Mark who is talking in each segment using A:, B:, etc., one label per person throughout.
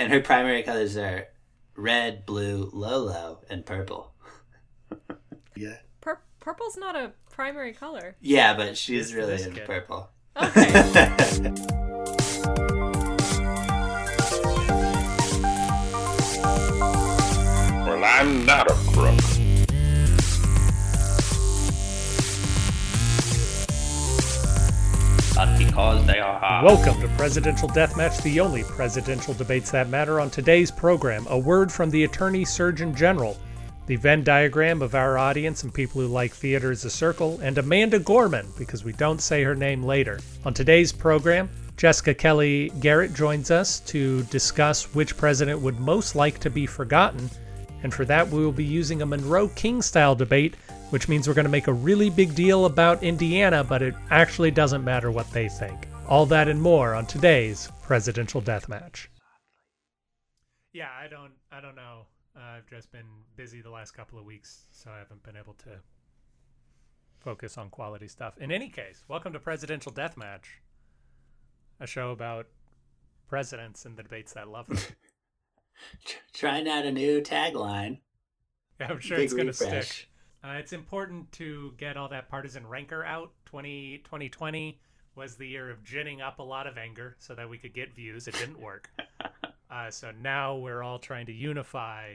A: And her primary colors are red, blue, Lolo, and purple.
B: Yeah.
C: Pur- purple's not a primary color.
A: Yeah, but she's
D: This-
A: really
D: this
A: into purple.
C: Okay.
E: Well, I'm not a crook.
F: Because they are hard.
D: Welcome to Presidential Deathmatch, the only presidential debates that matter. On today's program, a word from the Attorney Surgeon General, the Venn diagram of our audience and people who like theater is a circle, and Amanda Gorman, because we don't say her name later. On today's program, Jessica Kelly Garrett joins us to discuss which president would most like to be forgotten. And for that, we will be using a Monroe King style debate, which means we're going to make a really big deal about Indiana, but it actually doesn't matter what they think. All that and more on today's presidential deathmatch. Yeah, I don't, I don't know. Uh, I've just been busy the last couple of weeks, so I haven't been able to focus on quality stuff. In any case, welcome to Presidential Deathmatch, a show about presidents and the debates that love them.
A: Trying out a new tagline.
D: Yeah, I'm sure
A: Big
D: it's going to stick. Uh, it's important to get all that partisan rancor out. 20, 2020 was the year of ginning up a lot of anger so that we could get views. It didn't work. uh, so now we're all trying to unify.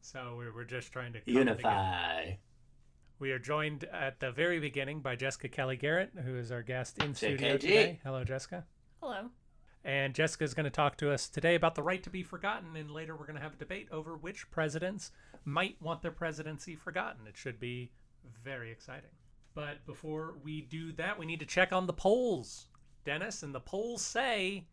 D: So we're, we're just trying to.
A: Unify.
D: We are joined at the very beginning by Jessica Kelly Garrett, who is our guest in studio
A: JKG.
D: today. Hello, Jessica.
C: Hello.
D: And Jessica is going to talk to us today about the right to be forgotten. And later, we're going to have a debate over which presidents might want their presidency forgotten. It should be very exciting. But before we do that, we need to check on the polls, Dennis. And the polls say,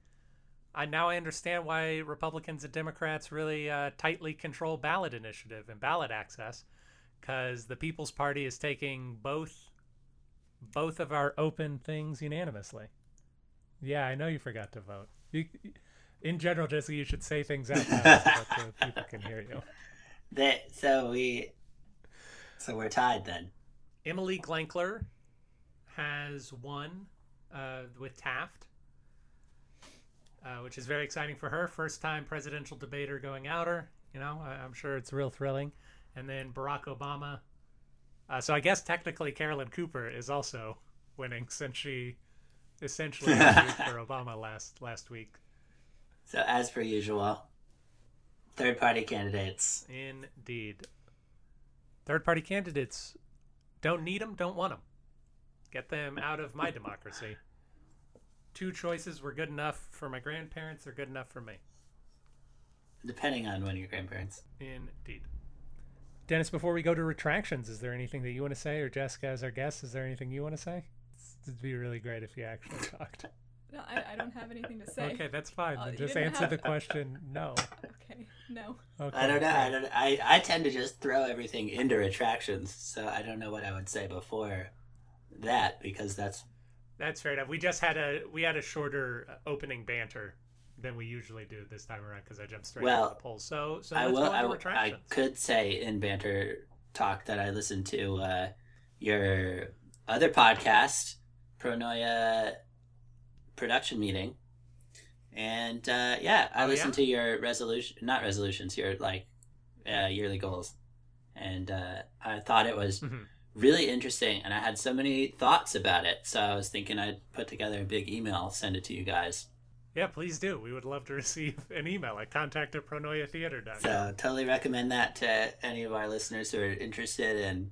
D: I now I understand why Republicans and Democrats really uh, tightly control ballot initiative and ballot access, because the People's Party is taking both both of our open things unanimously. Yeah, I know you forgot to vote. You, in general, Jessica, you should say things out loud so that people can hear you.
A: That so we so we're tied then.
D: Emily Glankler has won uh, with Taft, uh, which is very exciting for her. First time presidential debater going outer. You know, I, I'm sure it's real thrilling. And then Barack Obama. Uh, so I guess technically Carolyn Cooper is also winning since she essentially for Obama last last week.
A: So as per usual, third party candidates.
D: Indeed. Third party candidates don't need them, don't want them. Get them out of my democracy. Two choices were good enough for my grandparents, they're good enough for me.
A: Depending on when your grandparents.
D: Indeed. Dennis, before we go to retractions, is there anything that you want to say, or Jessica as our guest, is there anything you want to say? It'd be really great if you actually talked.
C: No, I, I don't have anything to say.
D: Okay, that's fine. Then
C: uh,
D: just answer
C: have-
D: the question. No.
C: Okay. No.
D: Okay.
A: I don't know. I don't. I I tend to just throw everything into retractions, so I don't know what I would say before that because that's
D: That's fair enough. We just had a we had a shorter uh, opening banter than we usually do this time around because I jumped straight
A: Well,
D: into the polls. So so
A: I
D: let's
A: will. I,
D: to
A: will- I could say in banter talk that I listened to uh, your other podcast, Pronoia production meeting, and uh, yeah, I
D: Oh,
A: listened
D: yeah?
A: to your resolution, not resolutions, your like uh, yearly goals, and uh, I thought it was
D: Mhm.
A: really interesting, and I had so many thoughts about it. So I was thinking I'd put together a big email, send it to you guys.
D: Yeah, please do. We would love to receive an email at contact at pronoiatheater.com.
A: So totally recommend that to any of our listeners who are interested in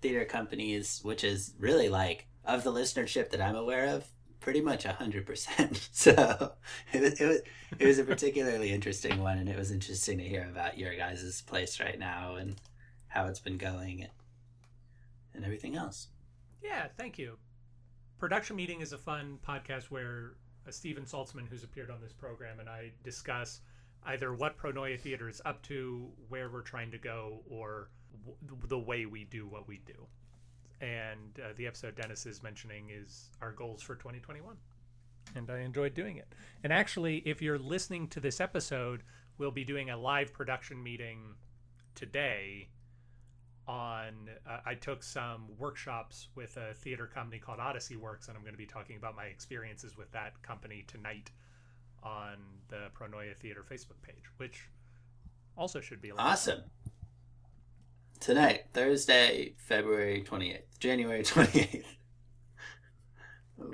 A: theater companies, which is really like of the listenership that I'm aware of, pretty much hundred percent. So it was, it was it was a particularly interesting one, and it was interesting to hear about your guys' place right now and how it's been going and, and everything else.
D: Yeah, thank you. Production Meeting is a fun podcast where uh, Steven Saltzman, who's appeared on this program, and I discuss either what Pronoia Theater is up to, where we're trying to go, or the way we do what we do. And uh, the episode Dennis is mentioning is our goals for 2021. And I enjoyed doing it. And actually, if you're listening to this episode, we'll be doing a live production meeting today on uh, I took some workshops with a theater company called Odyssey Works and I'm going to be talking about my experiences with that company tonight on the Pronoia Theater Facebook page, which also should be linked.
A: Awesome. Tonight, Thursday, February 28th, January 28th.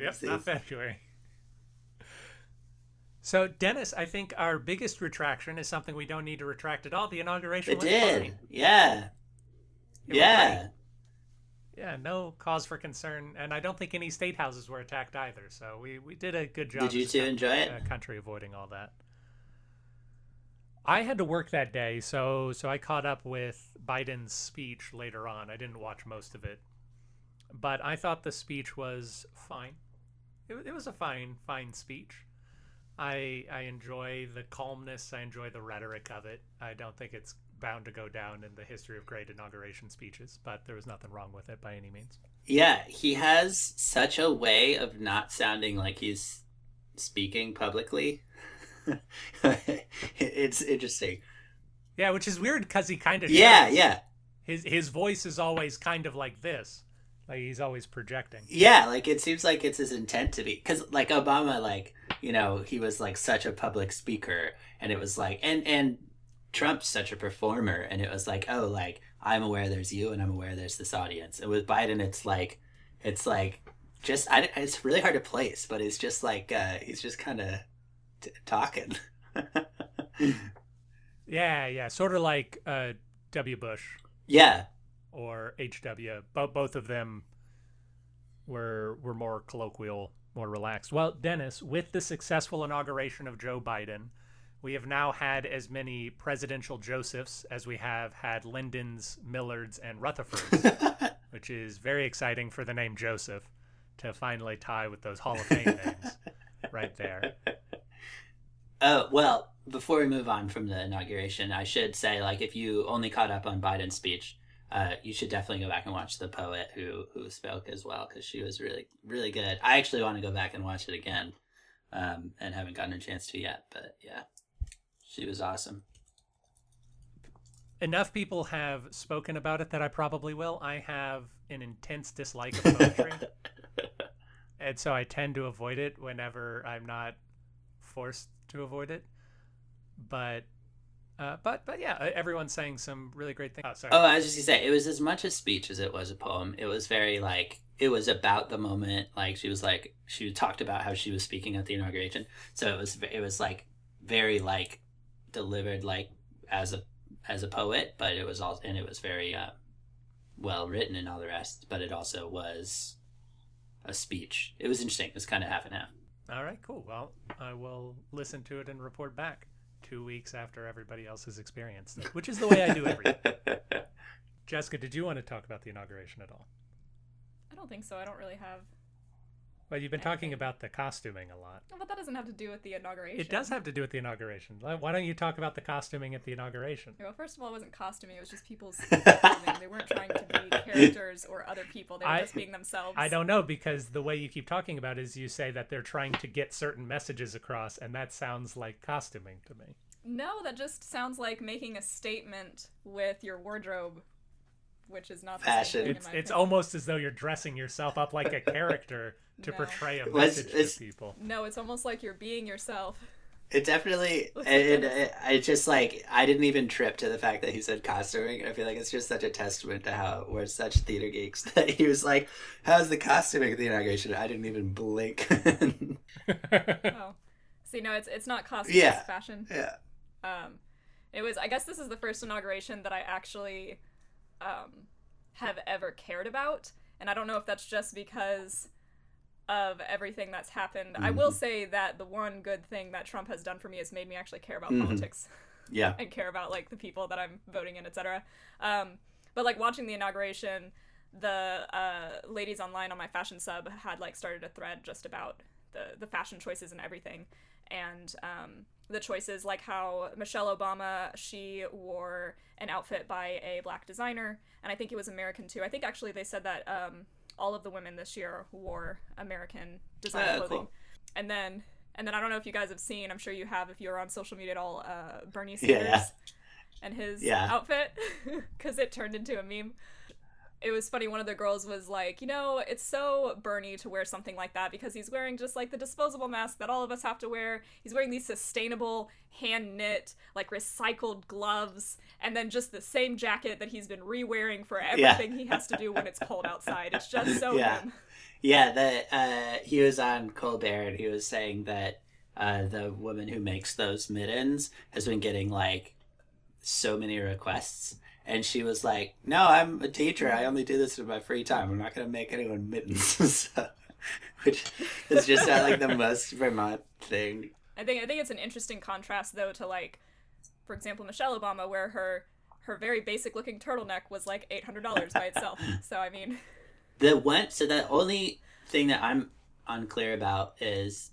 D: Yep, not February. So, Dennis, I think our biggest retraction is something we don't need to retract at all. The inauguration
A: It
D: was
A: did.
D: fine.
A: Yeah.
D: It
A: yeah.
D: Yeah, no cause for concern, and I don't think any state houses were attacked either. So we, we did a good job.
A: Did you two enjoy it?
D: uh, country avoiding all that. I had to work that day, so so I caught up with Biden's speech later on. I didn't watch most of it, but I thought the speech was fine. It, it was a fine fine speech. I I enjoy the calmness. I enjoy the rhetoric of it. I don't think it's bound to go down in the history of great inauguration speeches, but there was nothing wrong with it by any means.
A: Yeah, he has such a way of not sounding like he's speaking publicly. it's interesting.
D: Yeah, which is weird because he kind of
A: Yeah, yeah.
D: His his voice is always kind of like this, like he's always projecting.
A: Yeah, like it seems like it's his intent to be cuz like Obama like, you know, he was like such a public speaker and it was like and and Trump's such a performer and it was like, oh, like I'm aware there's you and I'm aware there's this audience. And with Biden it's like it's like just I, it's really hard to place, but it's just like uh he's just kind of t- talking.
D: Yeah, yeah, sort of like uh, W. Bush
A: yeah.
D: or H.W. Both both of them were were more colloquial, more relaxed. Well, Dennis, with the successful inauguration of Joe Biden, we have now had as many presidential Josephs as we have had Lyndons, Millards, and Rutherfords, which is very exciting for the name Joseph to finally tie with those Hall of Fame names right there.
A: Oh, well, before we move on from the inauguration, I should say, like, if you only caught up on Biden's speech, uh, you should definitely go back and watch the poet who who spoke as well because she was really really good. I actually want to go back and watch it again, um, and haven't gotten a chance to yet. But yeah, she was awesome.
D: enough people have spoken about it that I probably will. I have an intense dislike of poetry. and so I tend to avoid it whenever I'm not forced to avoid it. But uh, but but yeah, everyone's saying some really great things. Oh, sorry.
A: Oh, I was just gonna say, it was as much a speech as it was a poem. It was very like it was about the moment. Like she was like she talked about how she was speaking at the inauguration. So it was it was like very like delivered like as a as a poet, but it was all and it was very uh, well written and all the rest. But it also was a speech. It was interesting. It was kind of half and half.
D: All right, cool. Well, I will listen to it and report back two weeks after everybody else has experienced it, which is the way I do everything. Jessica, did you want to talk about the inauguration at all?
C: I don't think so. I don't really have.
D: Well, you've been talking about the costuming a lot.
C: But that doesn't have to do with the inauguration.
D: It does have to do with the inauguration. Why why don't you talk about the costuming at the inauguration?
C: Well, first of all, it wasn't costuming. It was just people's clothing. They weren't trying to be characters or other people. They were
D: I-
C: just being themselves.
D: I don't know because the way you keep talking about it is you say that they're trying to get certain messages across, and that sounds like costuming to me.
C: No, that just sounds like making a statement with your wardrobe, which is not the
A: Fashion.
C: same thing,
D: It's it's almost as though you're dressing yourself up like a character to
C: No.
D: portray a message
A: it's-
D: to people.
C: No, it's almost like you're being yourself.
A: It definitely,
C: Looks
A: it, it, I just like, I didn't even trip to the fact that he said costuming. I feel like it's just such a testament to how we're such theater geeks that he was like, how's the costuming at the inauguration? I didn't even blink.
C: Oh, see, no, it's it's not costume.
A: Yeah.
C: It's fashion.
A: yeah.
C: Um, it was. I guess this is the first inauguration that I actually um, have ever cared about, and I don't know if that's just because of everything that's happened. I will say that the one good thing that Trump has done for me has made me actually care about
A: Mhm.
C: politics
A: Yeah.
C: and care about like the people that I'm voting in, etc. Um, but like watching the inauguration, the uh, ladies online on my fashion sub had like started a thread just about the the fashion choices and everything, and um, the choices like how Michelle Obama she wore an outfit by a black designer, and I think it was American too. I think actually they said that um, all of the women this year wore American designer
A: Ah,
C: clothing,
A: cool.
C: and then. And then I don't know if you guys have seen. I'm sure you have if you're on social media at all. Uh, Bernie Sanders
A: Yeah.
C: and his
A: Yeah.
C: outfit because it turned into a meme. It was funny. One of the girls was like, you know, it's so Bernie to wear something like that because he's wearing just like the disposable mask that all of us have to wear. He's wearing these sustainable, hand knit, like recycled gloves, and then just the same jacket that he's been re wearing for everything he has to do when it's cold outside. It's just so
A: Yeah.
C: him.
A: Yeah, that uh, he was on Colbert and he was saying that uh, the woman who makes those mittens has been getting like so many requests. And she was like, No, I'm a teacher. I only do this in my free time. I'm not going to make anyone mittens. so, which is just uh, like the most Vermont thing.
C: I think I think it's an interesting contrast though to like, for example, Michelle Obama, where her her very basic looking turtleneck was like eight hundred dollars by itself. So I mean,
A: The one, so the only thing that I'm unclear about is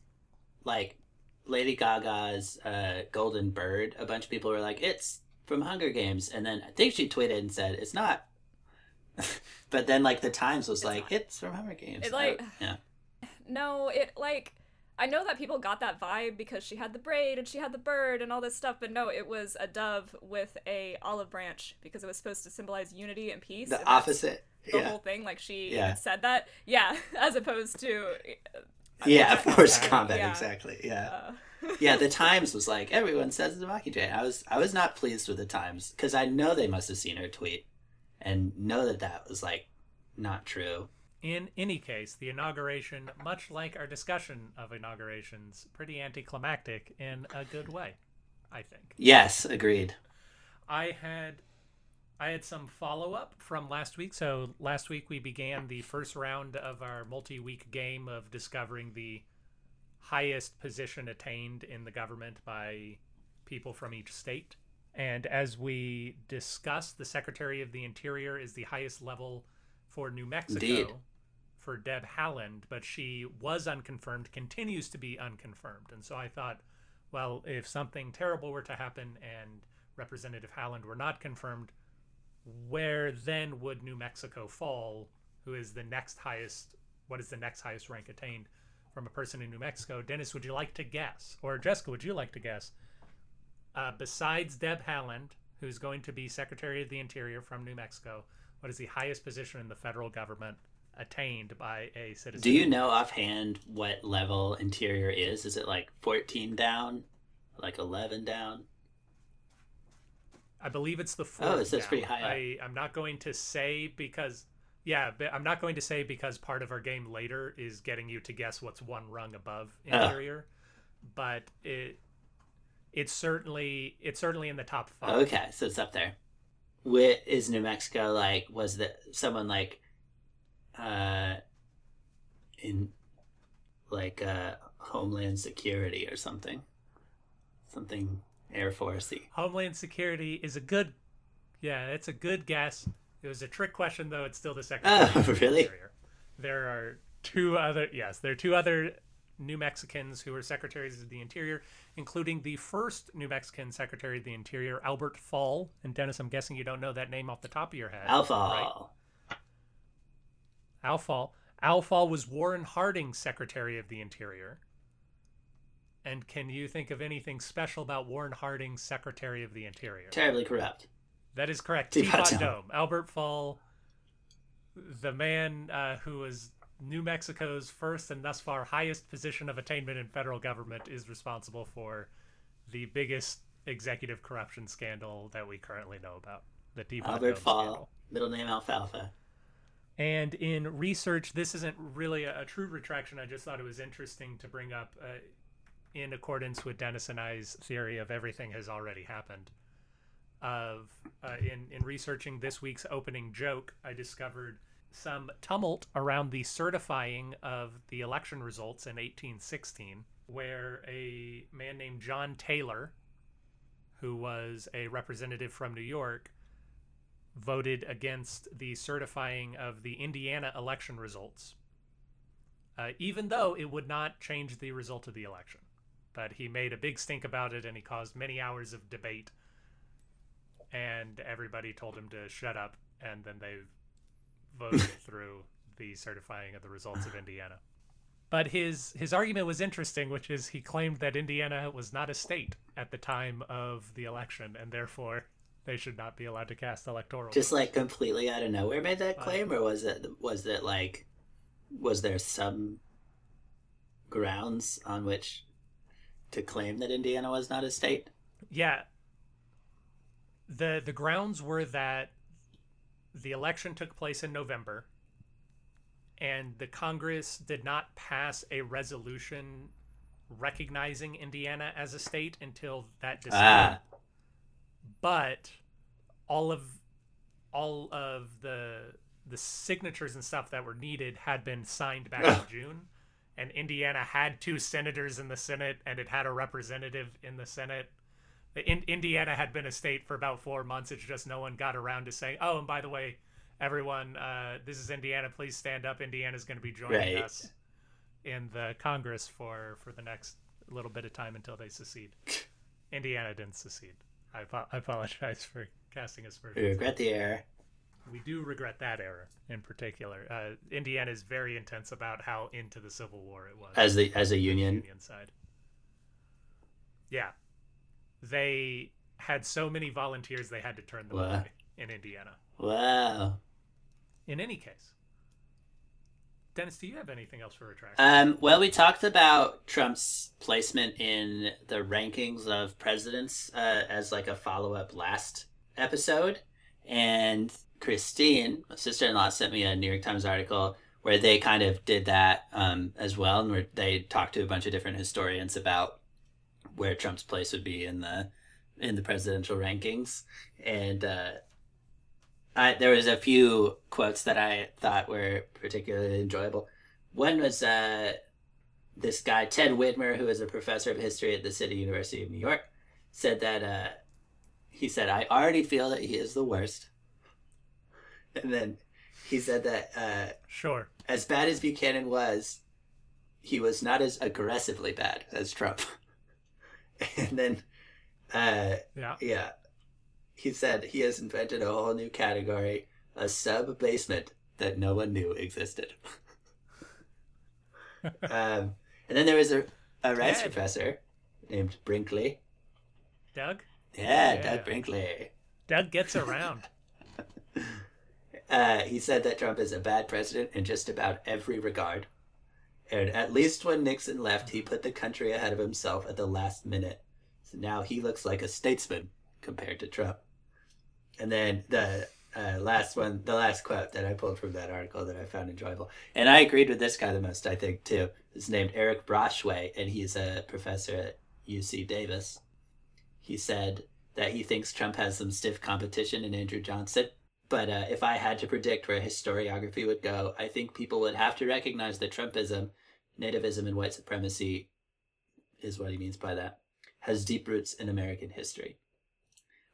A: like Lady Gaga's uh, Golden Bird. A bunch of people were like, it's from Hunger Games. And then I think she tweeted and said, it's not. but then, like, the Times was like, it's from Hunger Games.
C: It, oh, like-
A: I- yeah.
C: no, it like I know that people got that vibe because she had the braid and she had the bird and all this stuff, but no, it was a dove with a olive branch because it was supposed to symbolize unity and peace.
A: The
C: and
A: opposite.
C: The
A: Yeah.
C: whole thing, like she
A: Yeah.
C: said that, yeah, as opposed to
A: Yeah, forced
D: Yeah.
A: combat,
C: Yeah.
A: exactly. Yeah.
C: uh,
A: yeah, the Times was like everyone says it's a Mockingjay. I was I was not pleased with the Times because I know they must have seen her tweet and know that that was like not true.
D: In any case, the inauguration, much like our discussion of inaugurations, pretty anticlimactic in a good way, I think.
A: Yes, agreed.
D: I had I had some follow up from last week. So last week we began the first round of our multi week game of discovering the highest position attained in the government by people from each state. And as we discussed, the Secretary of the Interior is the highest level for New Mexico
A: Indeed.
D: for Deb Haaland, but she was unconfirmed, continues to be unconfirmed. And so I thought, well, if something terrible were to happen and Representative Haaland were not confirmed, where then would New Mexico fall? Who is the next highest? What is the next highest rank attained from a person in New Mexico? Dennis, would you like to guess? Or Jessica, would you like to guess? Uh, besides Deb Haaland, who's going to be Secretary of the Interior from New Mexico, what is the highest position in the federal government attained by a citizen?
A: Do you know offhand what level interior is? Is it like 14 down? Like 11 down?
D: I believe it's the fourth.
A: Oh, it's
D: down.
A: pretty high.
D: I, I'm not going to say because, yeah, but I'm not going to say because part of our game later is getting you to guess what's one rung above
A: Oh.
D: interior, but it it's certainly it's certainly in the top five.
A: Okay, so it's up there. Wh- Is New Mexico like, was the someone like, uh, in like uh, Homeland Security or something? Something Air Forcey.
D: Homeland Security is a good, yeah, it's a good guess. It was a trick question though. It's still the Secretary.
A: Oh, really?
D: Interior. There are two other yes, there are two other New Mexicans who were secretaries of the Interior, including the first New Mexican Secretary of the Interior, Albert Fall. And Dennis, I'm guessing you don't know that name off the top of your head.
A: Alpha.
D: Right? Al Fall. Al Fall was Warren Harding's Secretary of the Interior. And can you think of anything special about Warren Harding's Secretary of the Interior?
A: Terribly corrupt.
D: That is correct.
A: Teapot
D: Teapot
A: Dome.
D: Albert Fall, the man uh, who was New Mexico's first and thus far highest position of attainment in federal government, is responsible for the biggest executive corruption scandal that we currently know about. The Teapot
A: Albert
D: Dome
A: Fall.
D: scandal.
A: Middle name Alfalfa.
D: And in research, this isn't really a, a true retraction. I just thought it was interesting to bring up uh, in accordance with Dennis and I's theory of everything has already happened. Of uh, in in researching this week's opening joke, I discovered some tumult around the certifying of the election results in 1816, where a man named John Taylor, who was a representative from New York, voted against the certifying of the Indiana election results, uh, even though it would not change the result of the election. But he made a big stink about it and he caused many hours of debate. And everybody told him to shut up, and then they voted through the certifying of the results of Indiana. But his his argument was interesting, which is he claimed that Indiana was not a state at the time of the election, and therefore they should not be allowed to cast electoral.
A: Just
D: votes.
A: like completely out of nowhere made that
D: Uh,
A: claim, or was it was it like was there some grounds on which to claim that Indiana was not a state?
D: yeah. the The grounds were that the election took place in November, and the Congress did not pass a resolution recognizing Indiana as a state until that December.
A: Ah,
D: but all of all of the the signatures and stuff that were needed had been signed back in June and Indiana had two senators in the Senate and it had a representative in the Senate. In, Indiana had been a state for about 4 months it's just no one got around to saying, "Oh, and by the way, everyone, uh, this is Indiana, please stand up. Indiana's going to be joining
A: Right.
D: us in the Congress for for the next little bit of time until they secede." Indiana didn't secede. I, I apologize for casting aspersions.
A: we regret the error.
D: We do regret that error in particular. Uh, Indiana is very intense about how into the Civil War it was
A: As the as a union,
D: Union side. Yeah, they had so many volunteers they had to turn them
A: Wow.
D: away in Indiana.
A: wow.
D: In any case, Dennis, do you have anything else for retraction?
A: Um, well, we talked about Trump's placement in the rankings of presidents uh, as like a follow up last episode. And Christine, my sister in law, sent me a New York Times article where they kind of did that um, as well. And where they talked to a bunch of different historians about where Trump's place would be in the in the presidential rankings. And uh, I, there was a few quotes that I thought were particularly enjoyable. One was uh, this guy Ted Widmer, who is a professor of history at the City University of New York, said that uh, he said I already feel that he is the worst, and then he said that uh,
D: sure.
A: as bad as Buchanan was, he was not as aggressively bad as Trump. and then, uh,
D: Yeah.
A: yeah, he said he has invented a whole new category, a sub basement that no one knew existed. um, and then there was a, a Rice
D: Ted.
A: professor named Brinkley.
D: Doug?
A: Yeah,
D: Yeah.
A: Doug Brinkley.
D: Doug gets around.
A: Uh, he said that Trump is a bad president in just about every regard. And at least when Nixon left, he put the country ahead of himself at the last minute. So now he looks like a statesman compared to Trump. And then the uh, last one, the last quote that I pulled from that article that I found enjoyable. And I agreed with this guy the most, I think, too. Is named Eric Rauchway, and he's a professor at UC Davis. He said that he thinks Trump has some stiff competition in Andrew Johnson. But uh, if I had to predict where historiography would go, I think people would have to recognize that Trumpism, nativism, and white supremacy is what he means by that, has deep roots in American history,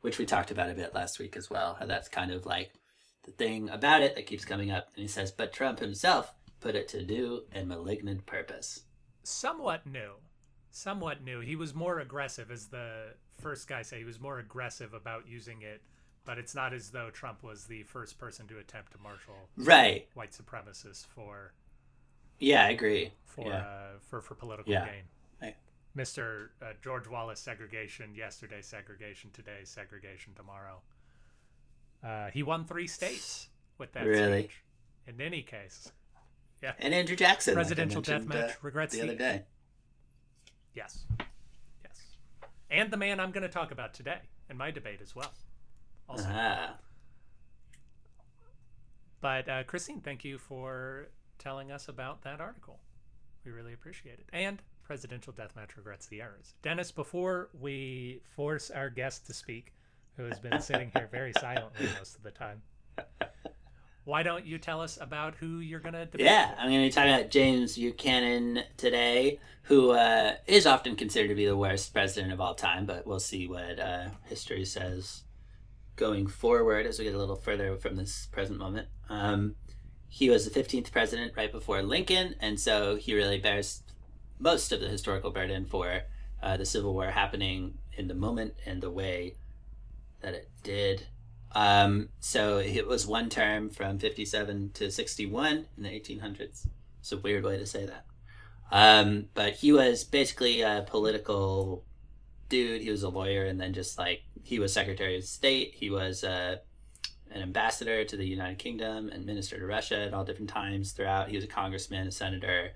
A: which we talked about a bit last week as well. How that's kind of like the thing about it that keeps coming up. And he says, but Trump himself put it to new and malignant purpose.
D: somewhat new. Somewhat new. He was more aggressive, as the first guy said. He was more aggressive about using it, but it's not as though Trump was the first person to attempt to marshal
A: Right.
D: white supremacists for
A: Yeah, I agree.
D: for
A: Yeah.
D: uh, for for political
A: Yeah.
D: gain.
A: I-
D: Mr. Uh, George Wallace segregation yesterday, segregation today, segregation tomorrow. Uh, he won three states with that
A: Really?
D: speech. In any case, yeah.
A: And Andrew Jackson.
D: presidential
A: mentioned,
D: deathmatch
A: uh,
D: regrets
A: the other day.
D: Yes. Yes. And the man I'm going to talk about today in my debate as well. Also.
A: Ah.
D: But uh, Christine, thank you for telling us about that article. We really appreciate it. And Presidential Deathmatch regrets the errors. Dennis, before we force our guest to speak, who has been sitting here very silently most of the time, why don't you tell us about who you're going to debate?
A: Yeah? I'm going to be talking about James Buchanan today, who uh, is often considered to be the worst president of all time, but we'll see what uh, history says going forward as we get a little further from this present moment. Um, he was the 15th president right before Lincoln, and so he really bears most of the historical burden for uh, the Civil War happening in the moment and the way that it did. Um, so it was one term from 57 to 61 in the 1800s. It's a weird way to say that. Um, but he was basically a political dude. He was a lawyer and then just like he was Secretary of State. He was uh, an ambassador to the United Kingdom and minister to Russia at all different times throughout. He was a congressman, a senator,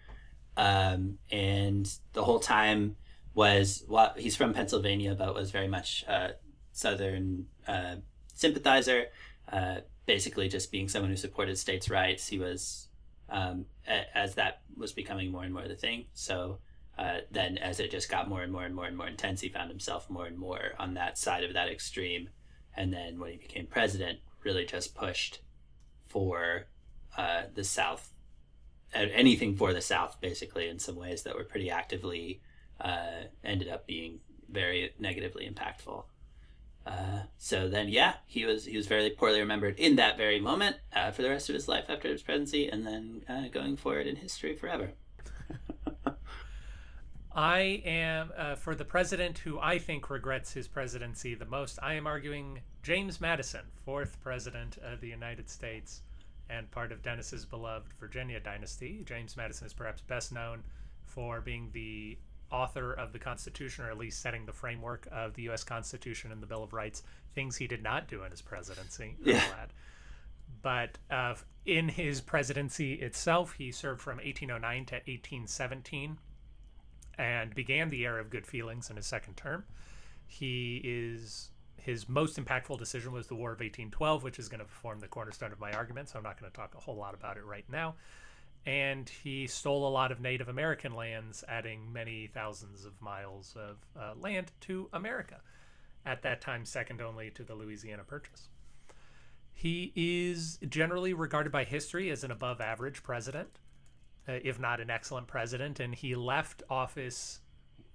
A: um, and the whole time was well, he's from Pennsylvania, but was very much a Southern uh, sympathizer. Uh, basically, just being someone who supported states' rights. He was um, a- as that was becoming more and more the thing. So uh, then, as it just got more and more and more and more intense, he found himself more and more on that side of that extreme. And then, when he became president, really just pushed for uh, the South, anything for the South, basically, in some ways that were pretty actively uh, ended up being very negatively impactful. Uh, so then, yeah, he was he was very poorly remembered in that very moment uh, for the rest of his life after his presidency, and then going forward in history forever.
D: I am uh, for the president who I think regrets his presidency the most. I am arguing James Madison, fourth president of the United States and part of Dennis's beloved Virginia dynasty. James Madison is perhaps best known for being the author of the Constitution, or at least setting the framework of the U.S. Constitution and the Bill of Rights. Things he did not do in his presidency.
A: Yeah.
D: But uh, in his presidency itself, he served from 1809 to 1817 and began the era of good feelings in his second term. He is his most impactful decision was the War of 1812, which is going to form the cornerstone of my argument. So I'm not going to talk a whole lot about it right now. And he stole a lot of Native American lands, adding many thousands of miles of uh, land to America. At that time, second only to the Louisiana Purchase. He is generally regarded by history as an above average president uh, if not an excellent president. And he left office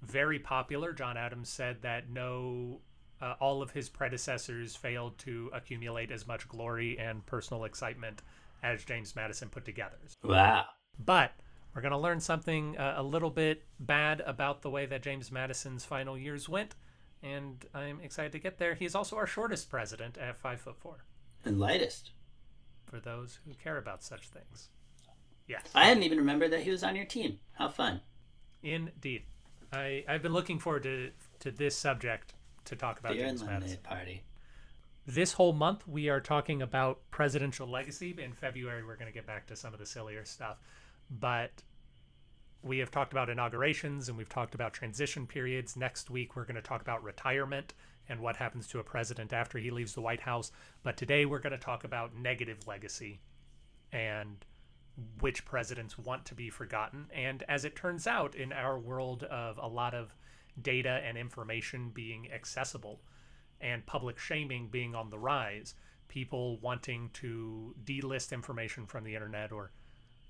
D: very popular. John Adams said that no, uh, all of his predecessors failed to accumulate as much glory and personal excitement as James Madison put together.
A: Wow.
D: But we're going to learn something uh, a little bit bad about the way that James Madison's final years went. And I'm excited to get there. He's also our shortest president at five foot four.
A: And lightest.
D: For those who care about such things, yes.
A: I hadn't even remembered that he was on your team. How fun.
D: Indeed. I, I've been looking forward to, to this subject to talk about
A: Beer
D: James
A: lemonade
D: Madison.
A: party.
D: This whole month, we are talking about presidential legacy. In February, we're going to get back to some of the sillier stuff. But we have talked about inaugurations and we've talked about transition periods. Next week, we're going to talk about retirement and what happens to a president after he leaves the White House. But today, we're going to talk about negative legacy and which presidents want to be forgotten. And as it turns out, in our world of a lot of data and information being accessible and public shaming being on the rise, people wanting to delist information from the internet or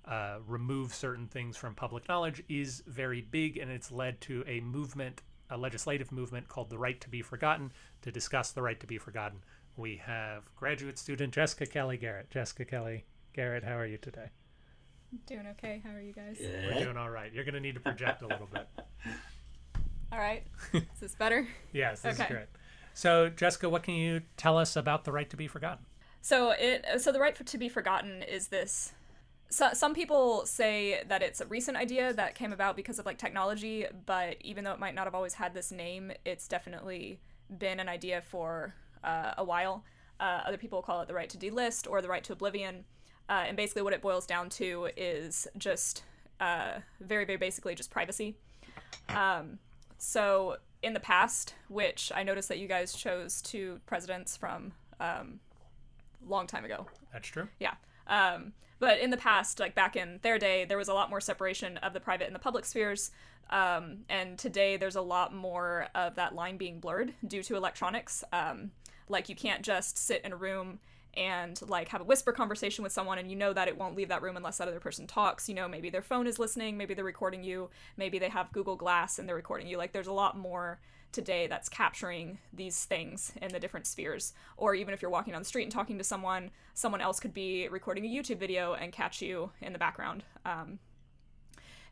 D: uh, remove certain things from public knowledge is very big, and it's led to a movement, a legislative movement called the Right to Be Forgotten. To discuss the right to be forgotten, we have graduate student Jessica Kelly Garrett. Jessica Kelly Garrett, how are you today?
C: Doing okay. How are you guys?
D: We're doing all right. You're going to need to project a little bit.
C: All right. Is this better?
D: Yes, this is
C: Okay.
D: great. So, Jessica, what can you tell us about the right to be forgotten?
C: So it so the right for, to be forgotten is this. So, some people say that it's a recent idea that came about because of like technology, but even though it might not have always had this name, it's definitely been an idea for uh, a while. Uh, other people call it the right to delist or the right to oblivion, uh, and basically what it boils down to is just uh, very very basically just privacy. Um, so in the past, which I noticed that you guys chose two presidents from um, long time ago.
D: That's true.
C: Yeah. Um, but in the past, like back in their day, there was a lot more separation of the private and the public spheres. Um, and today, there's a lot more of that line being blurred due to electronics. Um, like you can't just sit in a room and like have a whisper conversation with someone and you know that it won't leave that room unless that other person talks. You know maybe their phone is listening maybe they're recording you maybe they have google glass and they're recording you. Like there's a lot more today that's capturing these things in the different spheres. Or even if you're walking down the street and talking to someone someone else could be recording a youtube video and catch you in the background. Um,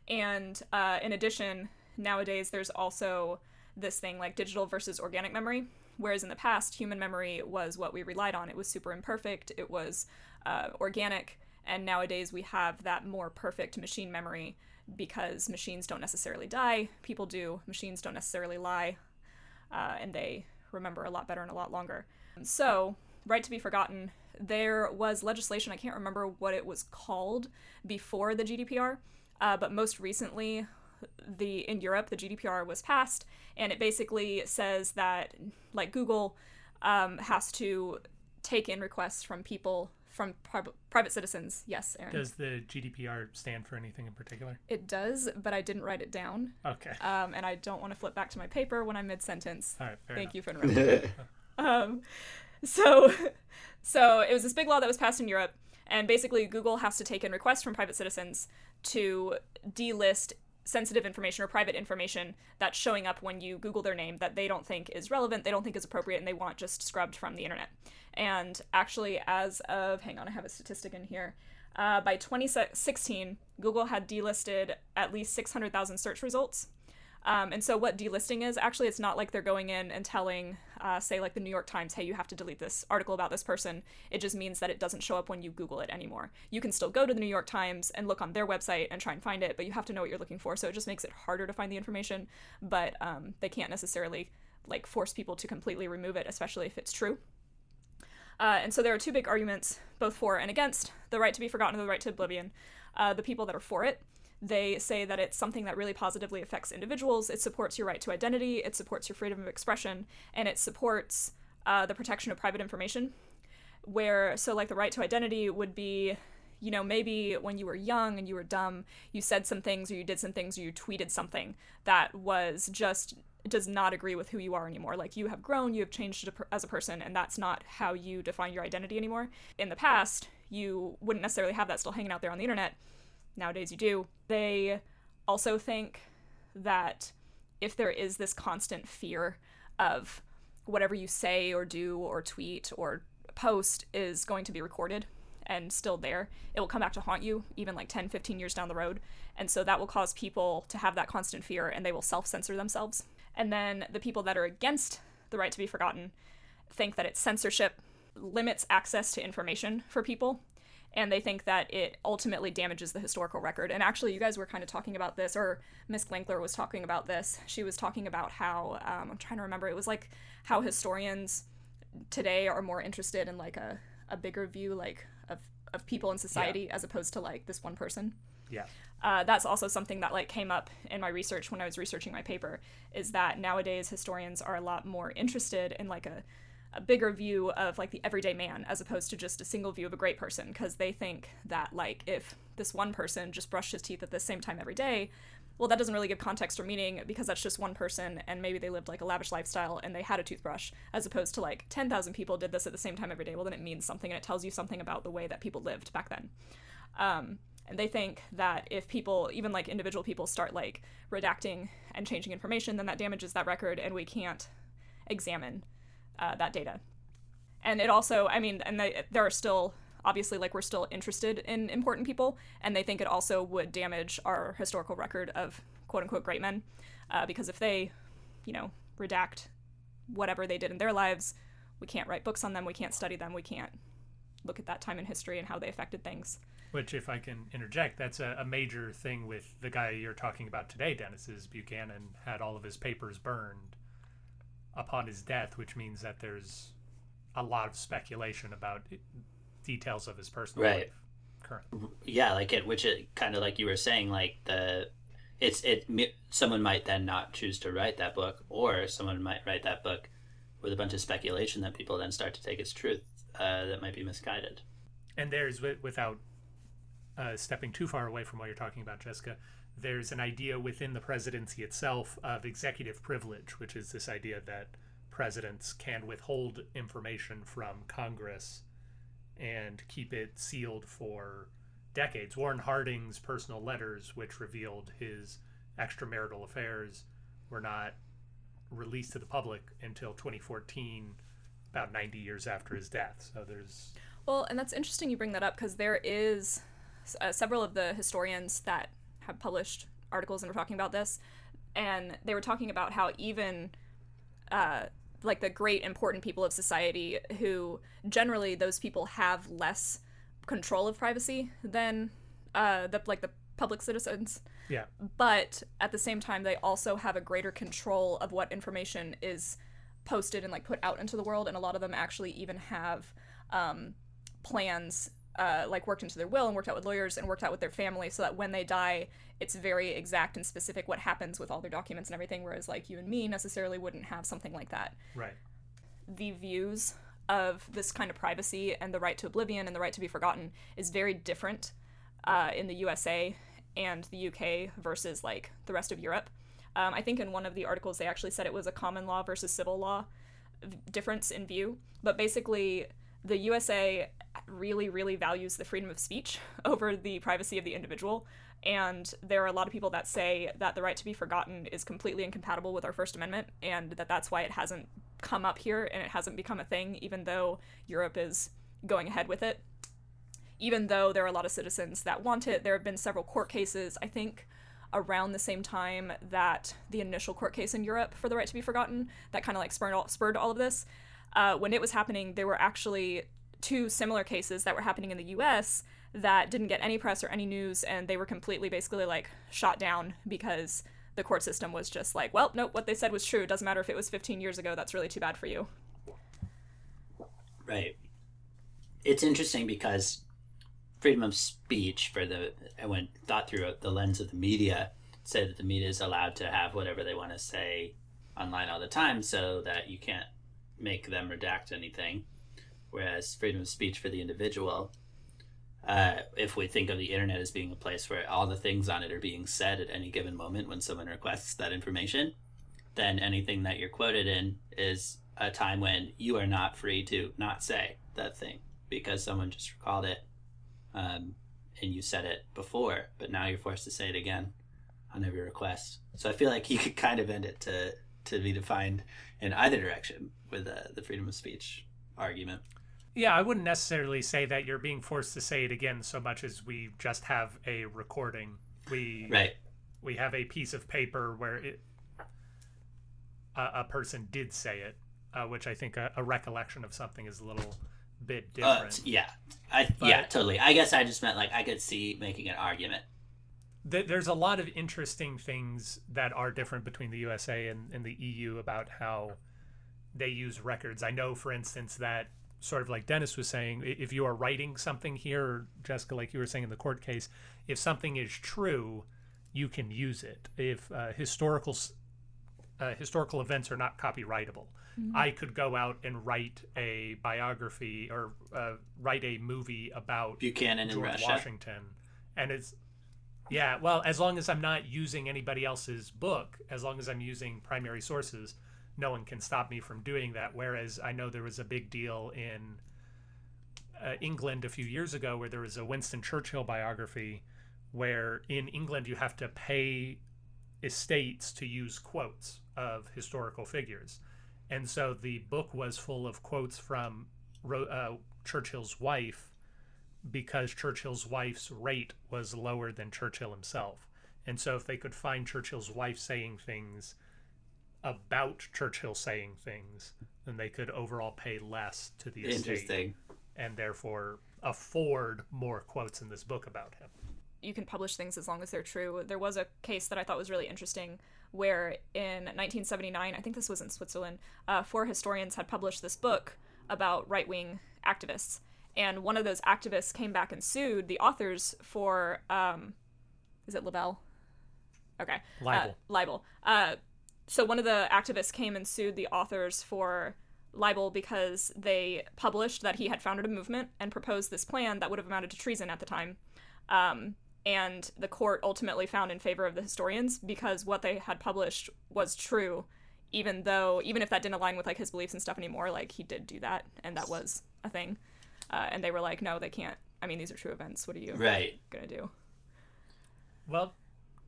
C: and uh, in addition nowadays there's also this thing like digital versus organic memory whereas in the past human memory was what we relied on. It was super imperfect. It was uh, organic. And nowadays we have that more perfect machine memory because machines don't necessarily die. People do. Machines don't necessarily lie uh, and they remember a lot better and a lot longer. So, right to be forgotten, there was legislation, I can't remember what it was called before the GDPR, uh, but most recently, the in Europe, the GDPR was passed, and it basically says that, like Google, um, has to take in requests from people from pri- private citizens. Yes, Aaron.
D: Does the GDPR stand for anything in particular?
C: It does, but I didn't write it down.
D: Okay.
C: Um, and I don't want to flip back to my paper when I'm mid sentence.
D: All right. Fair
C: Thank
D: enough.
C: you for interrupting. um, so, so it was this big law that was passed in Europe, and basically Google has to take in requests from private citizens to delist sensitive information or private information that's showing up when you Google their name that they don't think is relevant, they don't think is appropriate, and they want just scrubbed from the internet. And actually, as of, hang on, I have a statistic in here. Uh, by 2016, Google had delisted at least 600,000 search results. Um, and so, what delisting is actually, it's not like they're going in and telling, uh, say, like the New York Times, hey, you have to delete this article about this person. It just means that it doesn't show up when you Google it anymore. You can still go to the New York Times and look on their website and try and find it, but you have to know what you're looking for. So, it just makes it harder to find the information, but um, they can't necessarily like force people to completely remove it, especially if it's true. Uh, and so there are two big arguments, both for and against the right to be forgotten and the right to oblivion. Uh, the people that are for it, they say that it's something that really positively affects individuals. It supports your right to identity, it supports your freedom of expression, and it supports uh, the protection of private information. Where, so like the right to identity would be, you know, maybe when you were young and you were dumb, you said some things or you did some things or you tweeted something that was just does not agree with who you are anymore. Like you have grown, you have changed as a person, and that's not how you define your identity anymore. In the past, you wouldn't necessarily have that still hanging out there on the internet. Nowadays, you do. They also think that if there is this constant fear of whatever you say or do or tweet or post is going to be recorded and still there, it will come back to haunt you even like 10, 15 years down the road. And so that will cause people to have that constant fear and they will self censor themselves. And then the people that are against the right to be forgotten think that it's censorship limits access to information for people. And they think that it ultimately damages the historical record. And actually, you guys were kind of talking about this, or Miss Glankler was talking about this. She was talking about how, um, I'm trying to remember, it was like how historians today are more interested in like a, a bigger view, like of, of people in society as opposed to like this one person
D: Yeah.
C: uh, that's also something that like came up in my research when I was researching my paper is that nowadays historians are a lot more interested in like a, a bigger view of like the everyday man as opposed to just a single view of a great person because they think that like if this one person just brushed his teeth at the same time every day well that doesn't really give context or meaning because that's just one person and maybe they lived like a lavish lifestyle and they had a toothbrush as opposed to like 10,000 people did this at the same time every day. Well then it means something and it tells you something about the way that people lived back then. Um, and they think that if people even like individual people start like redacting and changing information then that damages that record and we can't examine uh, that data. And it also i mean and they, there are still obviously like we're still interested in important people and they think it also would damage our historical record of quote unquote great men uh, because if they you know redact whatever they did in their lives we can't write books on them we can't study them we can't look at that time in history and how they affected things.
D: Which, if I can interject, that's a, a major thing with the guy you're talking about today, Dennis, is Buchanan had all of his papers burned upon his death, which means that there's a lot of speculation about it, details of his personal
A: Right.
D: life. Current.
A: yeah like it which it kind of like you were saying like the it's it someone might then not choose to write that book or someone might write that book with a bunch of speculation that people then start to take as truth uh, that might be misguided
D: And there's, without uh, stepping too far away from what you're talking about, Jessica, there's an idea within the presidency itself of executive privilege, which is this idea that presidents can withhold information from Congress and keep it sealed for decades. Warren Harding's personal letters, which revealed his extramarital affairs, were not released to the public until 2014, about 90 years after his death. So there's
C: Well, and that's interesting you bring that up because there is uh, several of the historians that have published articles and were talking about this, and they were talking about how even uh, like the great important people of society, who generally those people have less control of privacy than uh, the like the public citizens
D: yeah.
C: but at the same time they also have a greater control of what information is posted and like put out into the world, and a lot of them actually even have um, plans uh, like worked into their will and worked out with lawyers and worked out with their family so that when they die it's very exact and specific what happens with all their documents and everything whereas like you and me necessarily wouldn't have something like that
D: Right.
C: the views of this kind of privacy and the right to oblivion and the right to be forgotten is very different uh, in the USA and the UK versus like the rest of Europe. Um, I think in one of the articles they actually said it was a common law versus civil law difference in view, but basically the USA really, really values the freedom of speech over the privacy of the individual. And there are a lot of people that say that the right to be forgotten is completely incompatible with our First Amendment, and that that's why it hasn't come up here and it hasn't become a thing, even though Europe is going ahead with it. Even though there are a lot of citizens that want it, there have been several court cases, I think, around the same time that the initial court case in Europe for the right to be forgotten that kind of like spurred all, spurred all of this. Uh, when it was happening, there were actually two similar cases that were happening in the US that didn't get any press or any news, and they were completely basically like shot down because the court system was just like, well, nope, what they said was true. It doesn't matter if it was 15 years ago. That's really too bad for you.
A: Right. It's interesting because freedom of speech for the I went thought through the lens of the media said that the media is allowed to have whatever they want to say online all the time so that you can't make them redact anything whereas freedom of speech for the individual uh, if we think of the internet as being a place where all the things on it are being said at any given moment when someone requests that information then anything that you're quoted in is a time when you are not free to not say that thing because someone just recalled it um, and you said it before, but now you're forced to say it again on every request. So I feel like you could kind of end it to, to be defined in either direction with uh, the freedom of speech argument.
D: Yeah, I wouldn't necessarily say that you're being forced to say it again so much as we just have a recording. We
A: Right.
D: we have a piece of paper where it a, a person did say it, uh, which I think a, a recollection of something is a little bit
A: Uh,
D: different.
A: yeah. I yeah, totally. I guess I just meant like I could see making an argument.
D: Th- there's a lot of interesting things that are different between the USA and, and the EU about how they use records. I know, for instance, that sort of like Dennis was saying, if you are writing something here, or Jessica, like you were saying in the court case, if something is true, you can use it. If uh, historical uh, historical events are not copyrightable, I could go out and write a biography or uh, write a movie about
A: Buchanan in
D: George
A: Russia.
D: Washington, and it's yeah. Well, as long as I'm not using anybody else's book, as long as I'm using primary sources, no one can stop me from doing that. Whereas I know there was a big deal in uh, England a few years ago where there was a Winston Churchill biography, where in England you have to pay estates to use quotes of historical figures. And so the book was full of quotes from uh, Churchill's wife because Churchill's wife's rate was lower than Churchill himself. And so if they could find Churchill's wife saying things about Churchill saying things, then they could overall pay less to the estate and therefore afford more quotes in this book about him.
C: you can publish things as long as they're true. There was a case that I thought was really interesting where in 1979, I think this was in Switzerland, uh, four historians had published this book about right wing activists. And one of those activists came back and sued the authors for, um, is it libel? Okay.
D: Libel.
C: Uh, libel. Uh, so one of the activists came and sued the authors for libel because they published that he had founded a movement and proposed this plan that would have amounted to treason at the time. Um, and the court ultimately found in favor of the historians because what they had published was true, even though even if that didn't align with like his beliefs and stuff anymore, like he did do that, and that was a thing. Uh, and they were like, no, they can't. I mean, these are true events. What are you
A: Right.
C: gonna do?
D: Well,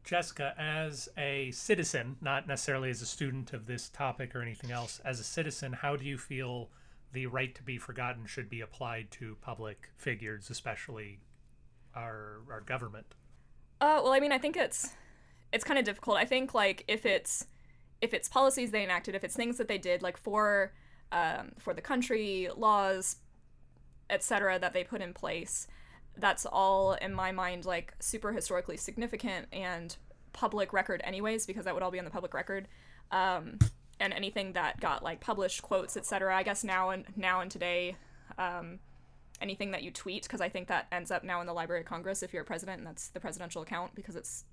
D: Jessica, as a citizen, not necessarily as a student of this topic or anything else, as a citizen, how do you feel the right to be forgotten should be applied to public figures, especially our our government?
C: Uh, well, I mean, I think it's it's kind of difficult. I think like if it's if it's policies they enacted, if it's things that they did like for um, for the country, laws, etc., that they put in place, that's all in my mind like super historically significant and public record anyways, because that would all be on the public record. Um, and anything that got like published quotes, etc. I guess now and now and today, um, anything that you tweet, because I think that ends up now in the Library of Congress if you're a president, and that's the presidential account because it's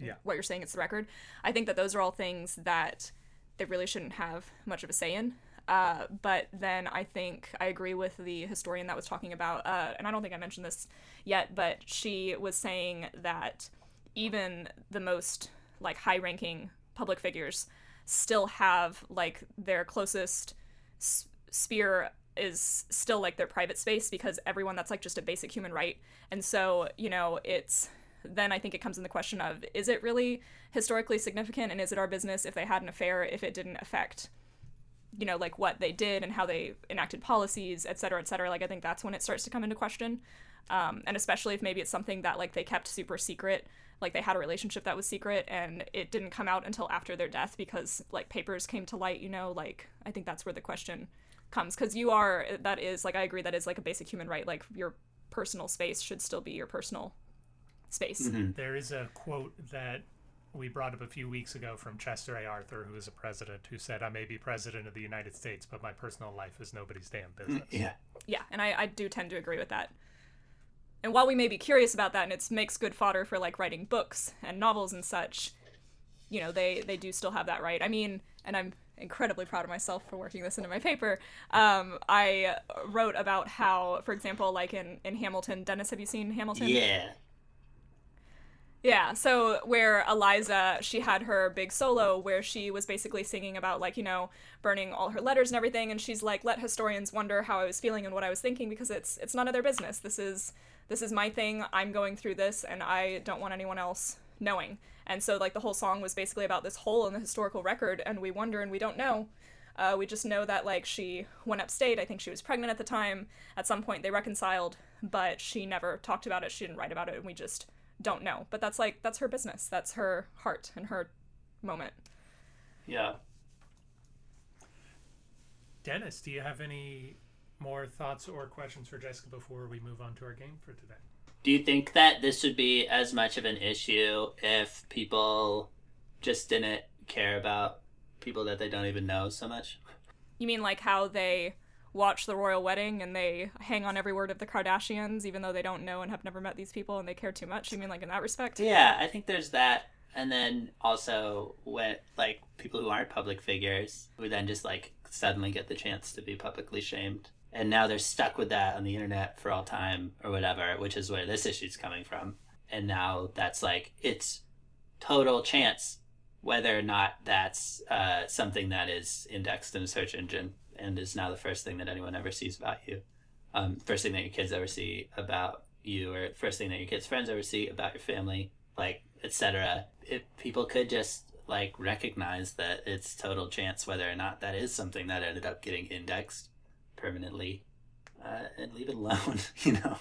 D: Yeah.
C: what you're saying, it's the record. I think that those are all things that they really shouldn't have much of a say in. Uh, but then I think I agree with the historian that was talking about, uh, and I don't think I mentioned this yet, but she was saying that even the most like high-ranking public figures still have like their closest s- sphere is still like their private space because everyone that's like just a basic human right. And so you know it's then i think it comes in the question of is it really historically significant and is it our business if they had an affair if it didn't affect you know like what they did and how they enacted policies et cetera et cetera. Like i think that's when it starts to come into question. Um, and especially if maybe it's something that like they kept super secret like they had a relationship that was secret and it didn't come out until after their death because like papers came to light you know like i think that's where the question comes. Because you are that is like i agree that is like a basic human right. Like your personal space should still be your personal space.
D: There is a quote that we brought up a few weeks ago from Chester A. Arthur, who is a president, who said, I may be president of the United States, but my personal life is nobody's damn business.
A: Yeah.
C: yeah and I, I do tend to agree with that and while we may be curious about that and it makes good fodder for like writing books and novels and such you know they they do still have that right i mean and i'm incredibly proud of myself for working this into my paper um, i wrote about how for example like in in hamilton dennis have you seen hamilton
A: Yeah.
C: Yeah, so where Eliza, she had her big solo where she was basically singing about like, you know, burning all her letters and everything and she's like let historians wonder how I was feeling and what I was thinking because it's it's none of their business. This is this is my thing. I'm going through this and I don't want anyone else knowing. And so like the whole song was basically about this hole in the historical record and we wonder and we don't know. Uh, we just know that like she went upstate. I think she was pregnant at the time. At some point they reconciled, but she never talked about it. She didn't write about it, and we just don't know. But that's like that's her business. That's her heart and her moment.
A: Yeah.
D: Dennis, do you have any more thoughts or questions for Jessica before we move on to our game for today?
A: Do you think that this would be as much of an issue if people just didn't care about people that they don't even know so much?
C: You mean like how they watch the royal wedding and they hang on every word of the Kardashians, even though they don't know and have never met these people and they care too much? You mean like in that respect?
A: Yeah, I think there's that. And then also when like people who aren't public figures who then just like suddenly get the chance to be publicly shamed. And now they're stuck with that on the internet for all time or whatever, which is where this issue's coming from. And now that's like it's total chance whether or not that's uh, something that is indexed in a search engine and is now the first thing that anyone ever sees about you. Um, first thing that your kids ever see about you, or first thing that your kids' friends ever see about your family, like etc. If people could just like recognize that it's total chance whether or not that is something that ended up getting indexed permanently, uh, and leave it alone. You know,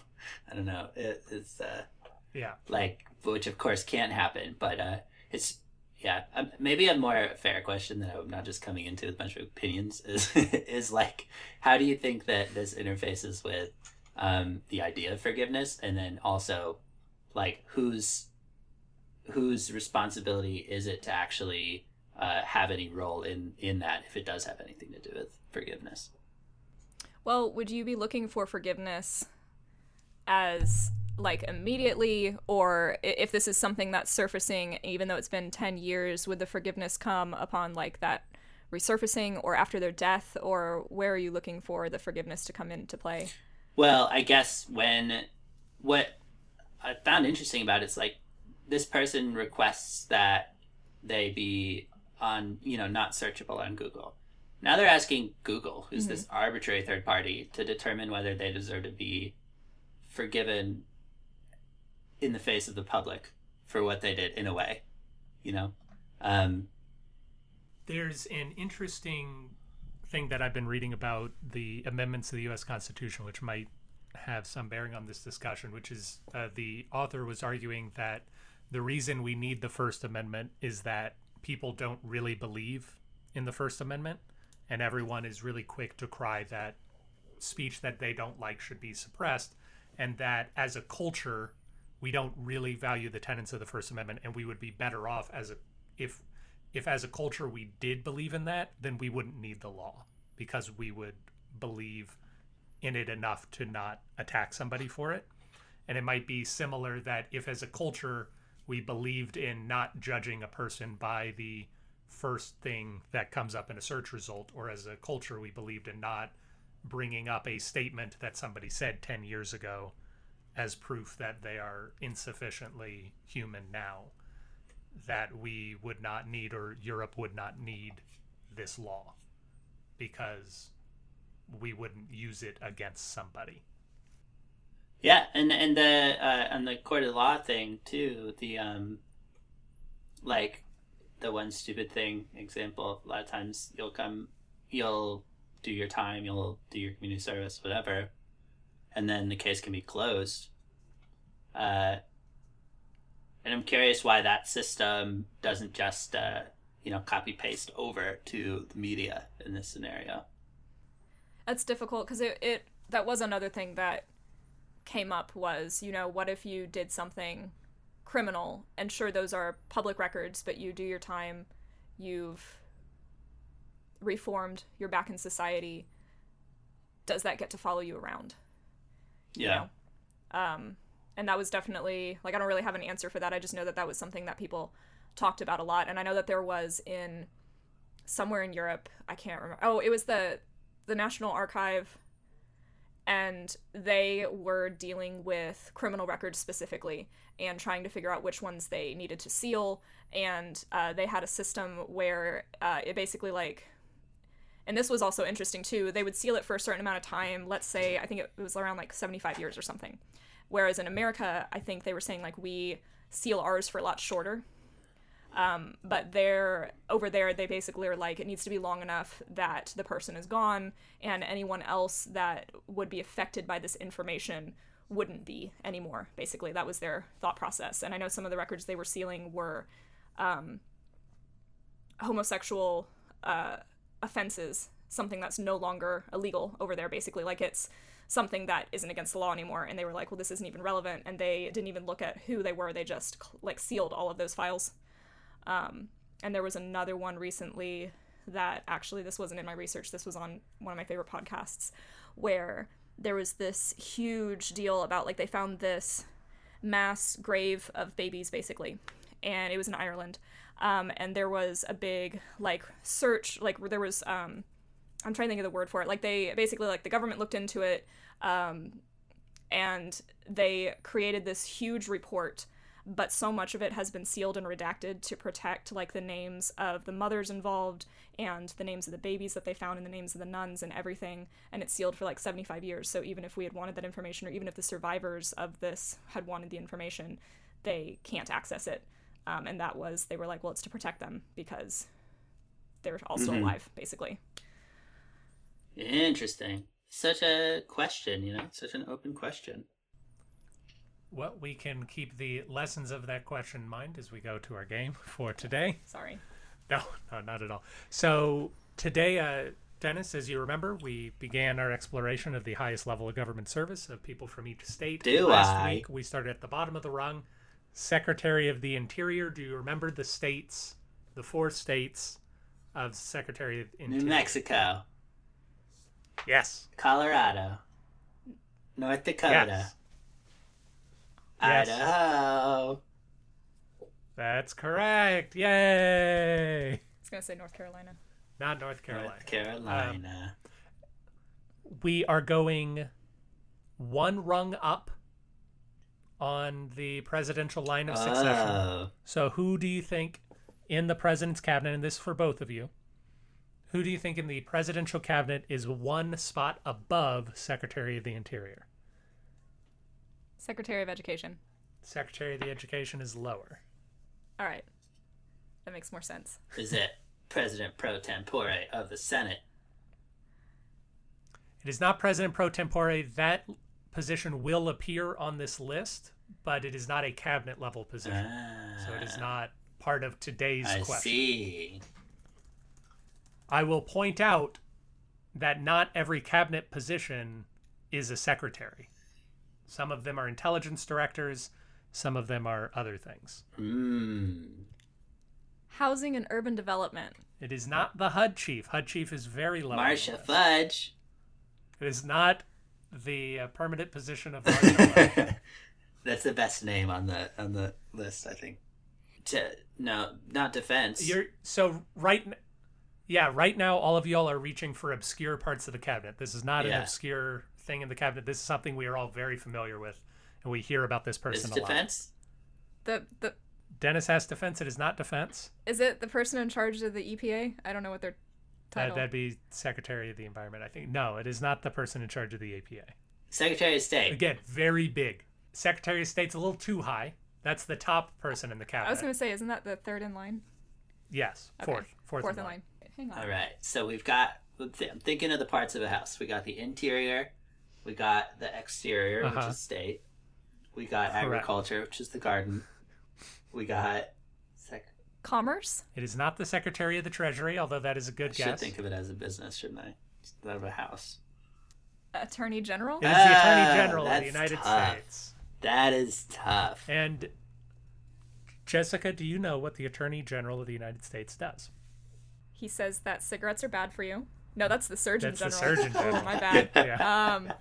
A: I don't know. It, it's uh,
D: Yeah.
A: like which of course can't happen but uh it's yeah um, maybe a more fair question that i'm not just coming into with a bunch of opinions is is like how do you think that this interfaces with um the idea of forgiveness? And then also like whose whose responsibility is it to actually uh, have any role in in that if it does have anything to do with forgiveness?
C: Well, would you be looking for forgiveness as like immediately or if this is something that's surfacing even though it's been 10 years would the forgiveness come upon like that resurfacing or after their death or where are you looking for the forgiveness to come into play
A: Well, I guess when what I found interesting about it is like this person requests that they be on, you know, not searchable on Google. Now they're asking Google, who's mm-hmm. this arbitrary third party, to determine whether they deserve to be forgiven in the face of the public for what they did in a way, you know? Um,
D: There's an interesting thing that I've been reading about the amendments to the U.S. Constitution, which might have some bearing on this discussion, which is uh, the author was arguing that the reason we need the First Amendment is that people don't really believe in the First Amendment, and everyone is really quick to cry that speech that they don't like should be suppressed, and that as a culture, we don't really value the tenets of the First Amendment, and we would be better off as a if if as a culture we did believe in that, then we wouldn't need the law because we would believe in it enough to not attack somebody for it. And it might be similar that if as a culture we believed in not judging a person by the first thing that comes up in a search result, or as a culture we believed in not bringing up a statement that somebody said 10 years ago as proof that they are insufficiently human now, that we would not need or Europe would not need this law because we wouldn't use it against somebody.
A: Yeah, and and the uh, on the court of law thing too. The um, like the one stupid thing example. A lot of times you'll come, you'll do your time, you'll do your community service, whatever, and then the case can be closed. Uh, and I'm curious why that system doesn't just uh, you know copy paste over to the media in this scenario.
C: That's difficult because it, it that was another thing that came up was you know what if you did something criminal and sure those are public records but you do your time you've reformed you're back in society does that get to follow you around
A: Yeah.
C: you know? um and that was definitely like i don't really have an answer for that. I just know that that was something that people talked about a lot. And i know that there was in somewhere in europe i can't remember. Oh it was the the national archive. And they were dealing with criminal records specifically and trying to figure out which ones they needed to seal. And uh, they had a system where uh, it basically like and this was also interesting too. They would seal it for a certain amount of time. Let's say i think it was around like 75 years or something. Whereas in america i think they were saying like we seal ours for a lot shorter. Um, but they're over there they basically are like it needs to be long enough that the person is gone and anyone else that would be affected by this information wouldn't be anymore basically. That was their thought process. And i know some of the records they were sealing were um, homosexual uh, offenses something that's no longer illegal over there basically. Like it's something that isn't against the law anymore and they were like well this isn't even relevant and they didn't even look at who they were. They just like sealed all of those files. Um, and there was another one recently that actually this wasn't in my research this was on one of my favorite podcasts where there was this huge deal about like they found this mass grave of babies basically and it was in ireland. Um, and there was a big like search like there was um, i'm trying to think of the word for it. Like they basically like the government looked into it um, and they created this huge report but so much of it has been sealed and redacted to protect like the names of the mothers involved and the names of the babies that they found and the names of the nuns and everything and it's sealed for like 75 years. So even if we had wanted that information or even if the survivors of this had wanted the information they can't access it um, and that was they were like well it's to protect them because they're all still
A: Mhm.
C: alive basically
A: Interesting. Such a question, you know, such an open question.
D: Well, we can keep the lessons of that question in mind as we go to our game for today.
C: sorry
D: No, no, not at all. So today, uh, Dennis, as you remember, we began our exploration of the highest level of government service of people from each state.
A: Do
D: Last
A: I?
D: week, we started at the bottom of the rung. Secretary of the Interior. Do you remember the states, the four states of Secretary of Interior?
A: New Mexico,
D: Yes.
A: Colorado, North Dakota,
D: Yes. Yes.
A: Idaho.
D: That's correct. Yay!
C: i was going to say north carolina
D: Not North Carolina.
A: North um, Carolina.
D: we are going one rung up on the presidential line of succession.
A: Oh,
D: So, who do you think in the president's cabinet, and this is for both of you, who do you think in the presidential cabinet is one spot above Secretary of the Interior?
C: secretary of education
D: Secretary of the Education is lower.
C: all right that makes more sense
A: is it President pro tempore of the Senate?
D: It is not President pro tempore. That position will appear on this list, but it is not a cabinet level position.
A: Ah,
D: So, it is not part of today's
A: I
D: question.
A: see.
D: I will point out that not every cabinet position is a secretary. Some of them are intelligence directors, some of them are other things.
A: Hmm.
C: Housing and urban development.
D: It is not the HUD chief. HUD chief is very low. Marcia.
A: Fudge.
D: It is not the uh, permanent position of Marcia
A: That's the best name on the on the list, I think. To, no, not defense.
D: You're so right. Yeah, right now all of y'all are reaching for obscure parts of the cabinet. This is not an obscure thing in the cabinet. This is something we are all very familiar with, and we hear about this
A: Is
D: person
A: it
D: a lot.
A: defense?
C: The the
D: Dennis has defense. It is not defense.
C: is it the person in charge of the EPA? I don't know what their
D: That,
C: title.
D: that'd be Secretary of the Environment. I think. No, it is not the person in charge of the APA.
A: Secretary of State.
D: Again, very big. Secretary of State's a little too high. That's the top person in the cabinet.
C: I was gonna say, isn't that the third in line?
D: Yes,
C: Okay.
D: fourth, fourth,
C: Fourth
D: in
C: in
D: line.
C: line. Hang on.
A: All right. So we've got. I'm thinking of the parts of a house. We got the interior. We got the exterior, which
D: Uh-huh.
A: is state. We got
D: Correct.
A: agriculture, which is the garden. We got. Sec-
C: Commerce.
D: It is not the Secretary of the Treasury, although that is a good
A: should
D: guess.
A: Should think of it as a business, shouldn't I? Instead of a house.
C: Attorney General.
D: It is the Attorney
A: Ah,
D: General of the United
A: tough.
D: States.
A: That is tough.
D: And Jessica, do you know what the Attorney General of the United States does?
C: He says that cigarettes are bad for you. No, that's the Surgeon
D: That's the
C: General.
D: Surgeon General.
C: Oh, my bad.
D: Yeah.
C: Um,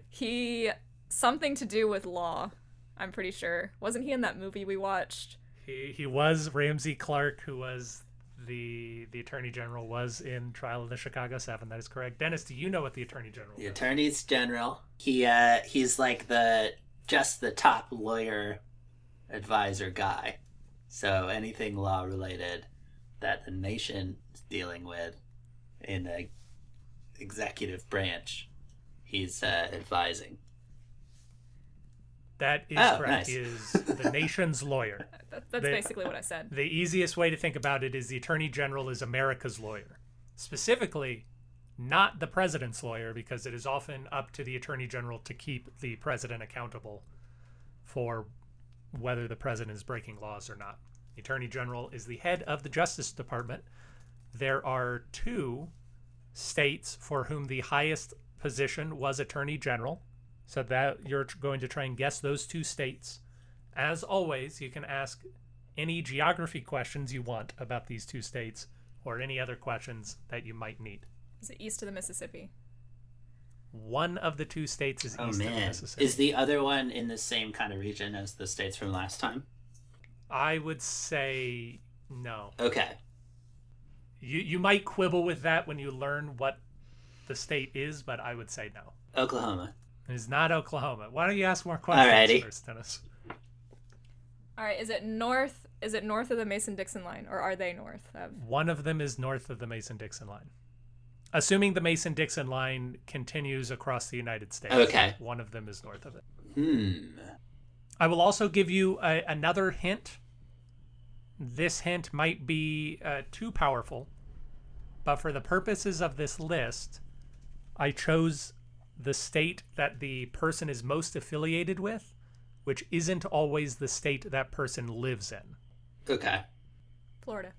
C: he something to do with law. I'm pretty sure. Wasn't he in that movie we watched?
D: He, he was Ramsey Clark, who was the the Attorney General, was in Trial of the Chicago Seven. That is correct. Dennis, do you know what the Attorney General
A: The
D: does?
A: attorney's general. He uh he's like the just the top lawyer advisor guy. So anything law related that the nation is dealing with in the executive branch, he's uh, advising.
D: That is
A: Oh,
D: correct.
A: nice.
D: He is the nation's lawyer.
C: That, that's
D: They-
C: basically what I said.
D: The easiest way to think about it is the Attorney General is America's lawyer. Specifically, not the president's lawyer, because it is often up to the Attorney General to keep the president accountable for whether the president is breaking laws or not. The Attorney General is the head of the Justice Department. There are two states for whom the highest position was Attorney General. So that you're going to try and guess those two states. As always, you can ask any geography questions you want about these two states or any other questions that you might need.
C: Is it east of the Mississippi?
D: One of the two states is
A: Oh
D: east of the. Mississippi.
A: Is the other one in the same kind of region as the states from last time?
D: I would say no.
A: Okay.
D: You you might quibble with that when you learn what the state is, but I would say no.
A: Oklahoma.
D: It is not Oklahoma. Why don't you ask more questions
A: Alrighty.
D: first, Dennis?
C: All right. Is it north? Is it north of the Mason-Dixon line, or are they north of?
D: One of them is north of the Mason Dixon line. Assuming the Mason Dixon line continues across the United States.
A: Okay.
D: One of them is north of it.
A: Hmm.
D: I will also give you a, another hint. This hint might be uh, too powerful, but for the purposes of this list, I chose the state that the person is most affiliated with, which isn't always the state that person lives in.
A: Okay.
C: Florida.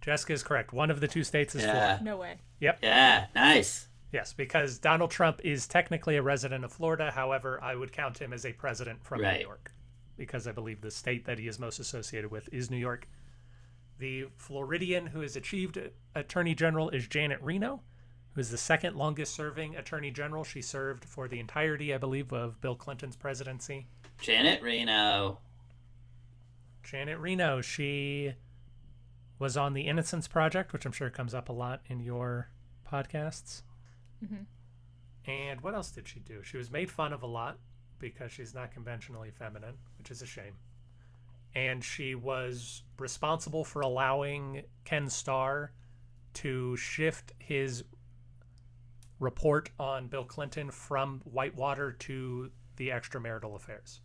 D: Jessica is correct. One of the two states is
A: Yeah.
D: Florida.
C: No way.
D: Yep.
A: Yeah. Nice.
D: Yes, because Donald Trump is technically a resident of Florida. However, I would count him as a president from
A: Right.
D: New York because I believe the state that he is most associated with is New York. The Floridian who has achieved uh, Attorney General is Janet Reno, who is the second longest serving Attorney General. She served for the entirety, I believe, of Bill Clinton's presidency.
A: Janet Reno.
D: Janet Reno, she was on the Innocence Project, which I'm sure comes up a lot in your podcasts. Mm-hmm. And what else did she do? She was made fun of a lot because she's not conventionally feminine, which is a shame. And she was responsible for allowing Ken Starr to shift his report on Bill Clinton from Whitewater to the extramarital affairs.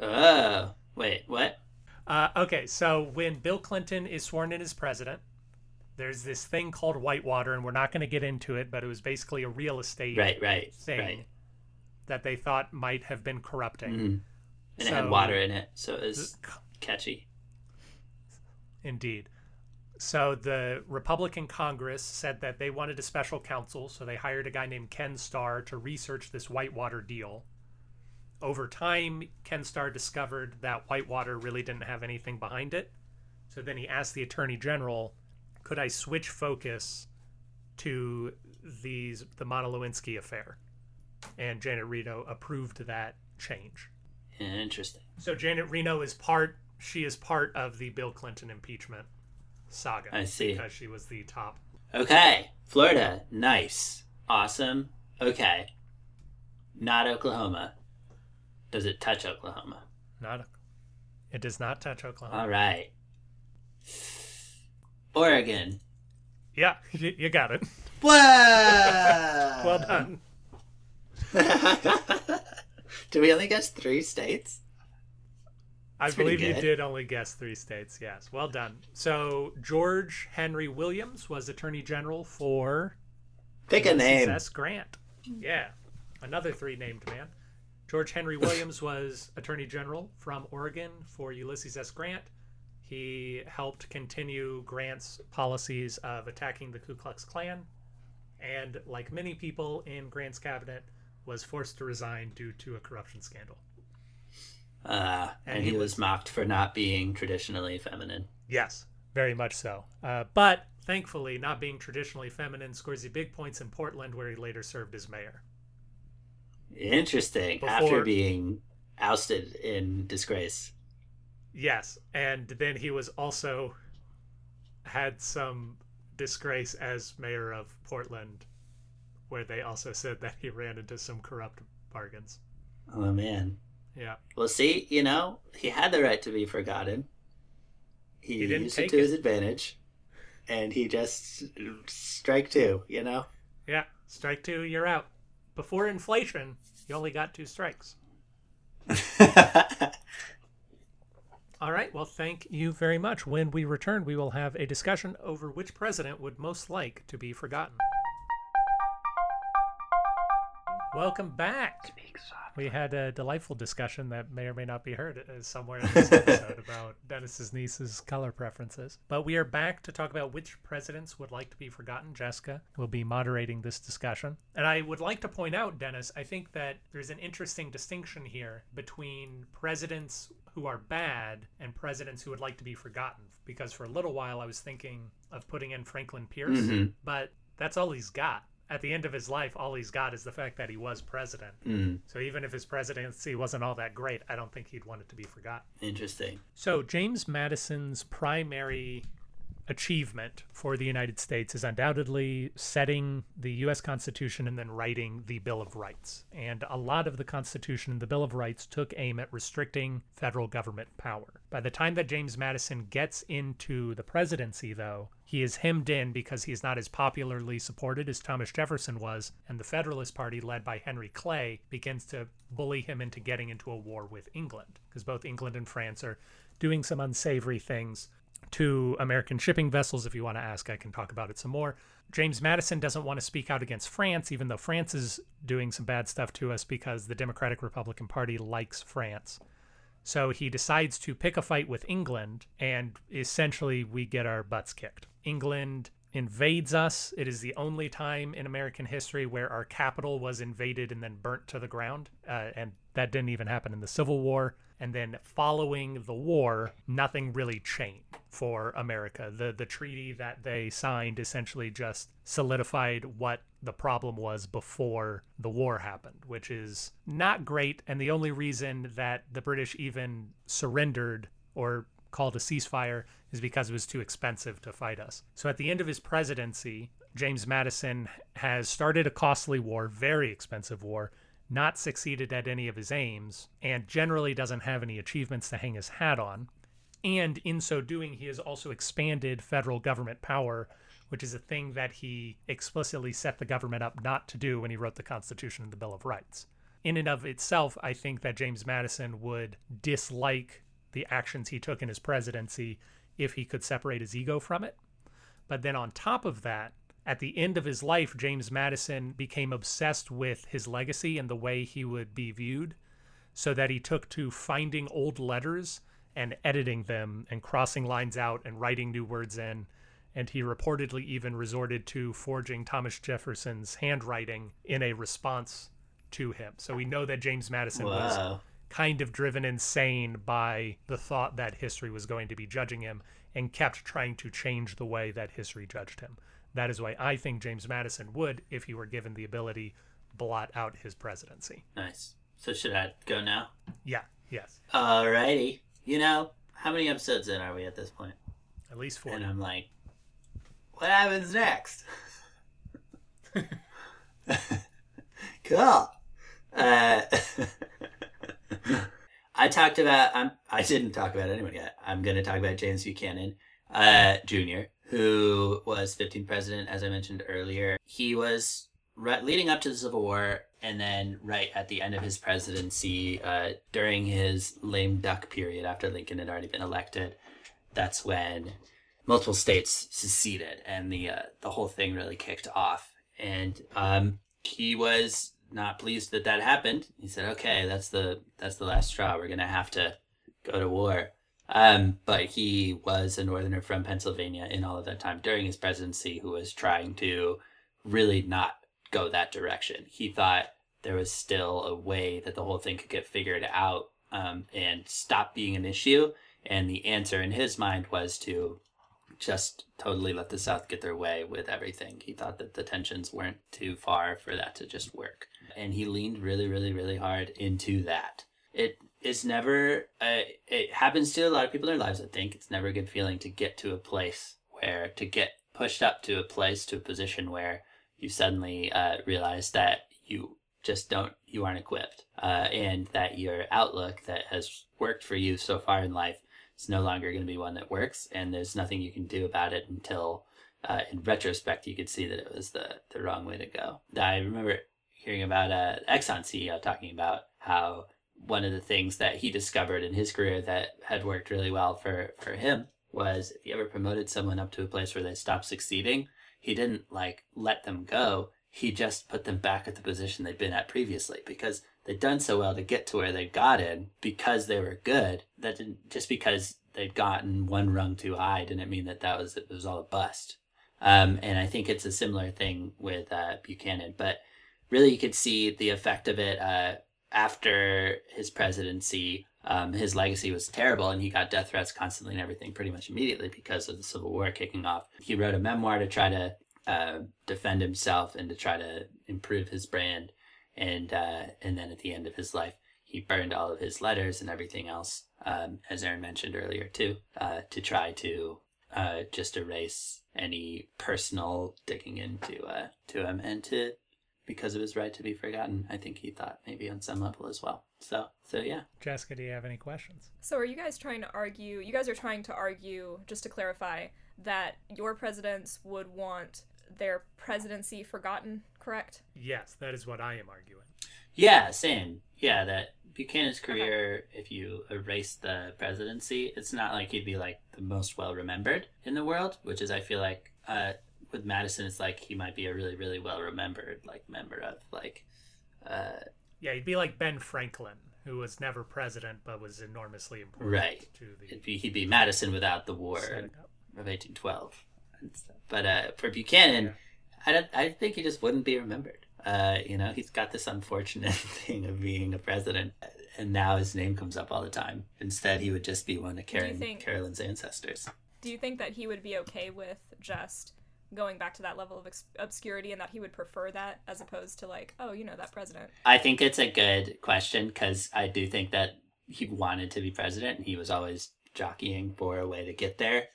A: Oh. Wait. What?
D: Uh, okay, so when Bill Clinton is sworn in as president, there's this thing called Whitewater, and we're not going to get into it, but it was basically a real estate
A: Right. Right.
D: thing
A: Right.
D: that they thought might have been corrupting.
A: Mhm. And it had water in it, so it was catchy.
D: Indeed. So the Republican Congress said that they wanted a special counsel, so they hired a guy named Ken Starr to research this Whitewater deal. Over time, Ken Starr discovered that Whitewater really didn't have anything behind it, So then he asked the attorney general, "Could I switch focus to these the Monica Lewinsky affair?" And Janet Reno approved that change.
A: Interesting.
D: So Janet Reno is part. She is part of the Bill Clinton impeachment saga.
A: I see.
D: because she was the top.
A: Okay. Florida. Nice. Awesome. Okay. Not Oklahoma. Does it touch Oklahoma?
D: Not. It does not touch Oklahoma.
A: All right. Oregon.
D: yeah, you, you got it. Well done.
A: Do we only guess three states?
D: I believe you did only guess three states. Yes, well done. So George Henry Williams was Attorney General for
A: Pick a name.
D: Ulysses S. Grant. Yeah, another three named man. George Henry Williams was Attorney General from Oregon for Ulysses S. Grant. He helped continue Grant's policies of attacking the Ku Klux Klan, and like many people in Grant's cabinet, was forced to resign due to a corruption scandal.
A: Uh, and,
D: And
A: he,
D: he
A: was,
D: was-
A: mocked for not being traditionally feminine.
D: Yes, very much so. Uh, but thankfully, not being traditionally feminine scores you big points in Portland, where he later served as mayor.
A: Interesting. After being ousted in disgrace.
D: Yes, and then he was also had some disgrace as mayor of Portland, where they also said that he ran into some corrupt bargains.
A: Oh man.
D: Yeah,
A: Well, see, you know, he had the right to be forgotten. He,
D: He didn't
A: used it to
D: it.
A: his advantage, and he just strike two. You know.
D: yeah. Strike two, you're out. Before inflation, you only got two strikes. All right. Well, thank you very much. When we return, we will have a discussion over which president would most like to be forgotten. Welcome back. We had a delightful discussion that may or may not be heard uh, somewhere in this episode about Dennis's niece's color preferences. But we are back to talk about which presidents would like to be forgotten. Jessica will be moderating this discussion. And I would like to point out, Dennis, I think that there's an interesting distinction here between presidents who are bad and presidents who would like to be forgotten. Because for a little while I was thinking of putting in Franklin Pierce,
A: Mhm.
D: but that's all he's got. At the end of his life, all he's got is the fact that he was president.
A: Mm,
D: So even if his presidency wasn't all that great, I don't think he'd want it to be forgotten.
A: interesting.
D: So James Madison's primary achievement for the United States is undoubtedly setting the US Constitution and then writing the Bill of Rights. And a lot of the Constitution and the Bill of Rights took aim at restricting federal government power. By the time that James Madison gets into the presidency though, he is hemmed in because he is not as popularly supported as Thomas Jefferson was, and the Federalist Party, led by Henry Clay, begins to bully him into getting into a war with England, because both England and France are doing some unsavory things to American shipping vessels. If you want to ask, I can talk about it some more. James Madison doesn't want to speak out against France, even though France is doing some bad stuff to us because the Democratic Republican Party likes France. So he decides to pick a fight with England, and essentially we get our butts kicked. England invades us. It is the only time in American history where our capital was invaded and then burnt to the ground. Uh, and that didn't even happen in the Civil War. And then following the war, nothing really changed for America. The the treaty that they signed essentially just solidified what the problem was before the war happened, which is not great. And the only reason that the British even surrendered or called a ceasefire is because it was too expensive to fight us. So at the end of his presidency, James Madison has started a costly war, very expensive war, not succeeded at any of his aims, and generally doesn't have any achievements to hang his hat on. And in so doing, he has also expanded federal government power, which is a thing that he explicitly set the government up not to do when he wrote the Constitution and the Bill of Rights. In and of itself, I think that James Madison would dislike the actions he took in his presidency if he could separate his ego from it. But then on top of that, at the end of his life, James Madison became obsessed with his legacy and the way he would be viewed, so that he took to finding old letters and editing them and crossing lines out and writing new words in. And he reportedly even resorted to forging Thomas Jefferson's handwriting in a response to him. So we know that James Madison was kind of driven insane by the thought that history was going to be judging him and kept trying to change the way that history judged him. That is why I think James Madison would, if he were given the ability, blot out his presidency.
A: Nice. So should I go now?
D: Yeah, yes.
A: Alrighty. You know, how many episodes in are we at this point?
D: At least four.
A: And I'm like, what happens next? cool. Uh, I talked about. I'm. I didn't talk about anyone yet. I'm going to talk about James Buchanan, uh, Jr., who was 15th president, as I mentioned earlier. He was right, leading up to the Civil War, and then right at the end of his presidency, uh, during his lame duck period after Lincoln had already been elected, that's when multiple states seceded, and the uh, the whole thing really kicked off. And um, he was not pleased that that happened. He said, "Okay, that's the that's the last straw. We're gonna have to go to war." Um, but he was a northerner from Pennsylvania in all of that time during his presidency who was trying to really not go that direction. He thought there was still a way that the whole thing could get figured out um, and stop being an issue. And the answer in his mind was to just totally let the South get their way with everything. He thought that the tensions weren't too far for that to just work. And he leaned really, really, really hard into that. It is never, uh, it happens to a lot of people in their lives, I think. It's never a good feeling to get to a place where, to get pushed up to a place, to a position where you suddenly uh, realize that you just don't, you aren't equipped. Uh, and that your outlook that has worked for you so far in life it's no longer going to be one that works, and there's nothing you can do about it until, uh, in retrospect, you could see that it was the, the wrong way to go. I remember hearing about uh, Exxon CEO talking about how one of the things that he discovered in his career that had worked really well for, for him was if he ever promoted someone up to a place where they stopped succeeding, he didn't like let them go. He just put them back at the position they'd been at previously because they'd done so well to get to where they'd gotten because they were good. That didn't just because they'd gotten one rung too high didn't mean that that was it was all a bust. Um, and I think it's a similar thing with uh, Buchanan, but really you could see the effect of it uh, after his presidency. Um, his legacy was terrible, and he got death threats constantly and everything pretty much immediately because of the Civil War kicking off. He wrote a memoir to try to uh, defend himself and to try to improve his brand and uh, and then at the end of his life, he burned all of his letters and everything else, um, as Aaron mentioned earlier too, uh, to try to uh, just erase any personal digging into uh, to him and to because of his right to be forgotten. I think he thought maybe on some level as well. So so yeah.
D: Jessica, do you have any questions?
C: So are you guys trying to argue? You guys are trying to argue, just to clarify, that your presidents would want their presidency forgotten, correct?
D: Yes, that is what I am arguing.
A: Yeah, same. Yeah, that Buchanan's career, okay. if you erase the presidency, it's not like he'd be like the most well remembered in the world, which is I feel like uh, with Madison, it's like he might be a really, really well remembered like member of like. Uh,
D: yeah, he'd be like Ben Franklin, who was never president but was enormously important.
A: Right. To the be, he'd be Madison without the War of 1812. But uh, for Buchanan, yeah. I don't. I think he just wouldn't be remembered. Uh, you know, he's got this unfortunate thing of being a president, and now his name comes up all the time. Instead, he would just be one of Karen, think, Carolyn's ancestors.
C: Do you think that he would be okay with just going back to that level of ex- obscurity, and that he would prefer that as opposed to like, oh, you know, that president?
A: I think it's a good question because I do think that he wanted to be president, and he was always jockeying for a way to get there.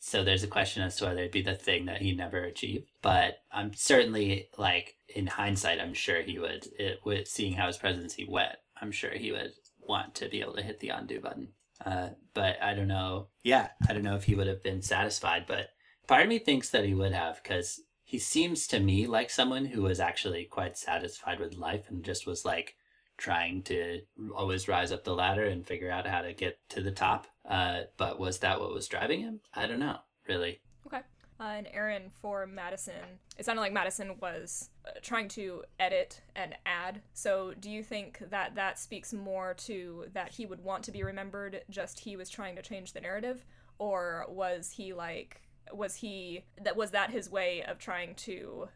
A: So there's a question as to whether it'd be the thing that he never achieved. But I'm certainly like in hindsight, I'm sure he would. It with seeing how his presidency went, I'm sure he would want to be able to hit the undo button. Uh, but I don't know. Yeah, I don't know if he would have been satisfied. But part of me thinks that he would have because he seems to me like someone who was actually quite satisfied with life and just was like trying to always rise up the ladder and figure out how to get to the top. Uh, but was that what was driving him? I don't know, really.
C: Okay. Uh, and Aaron, for Madison, it sounded like Madison was uh, trying to edit and add. So, do you think that that speaks more to that he would want to be remembered, just he was trying to change the narrative? Or was he like, was he, that was that his way of trying to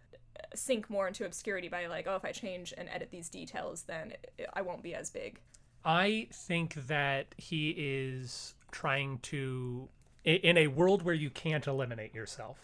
C: sink more into obscurity by like, oh, if I change and edit these details, then I won't be as big.
D: I think that he is trying to, in a world where you can't eliminate yourself,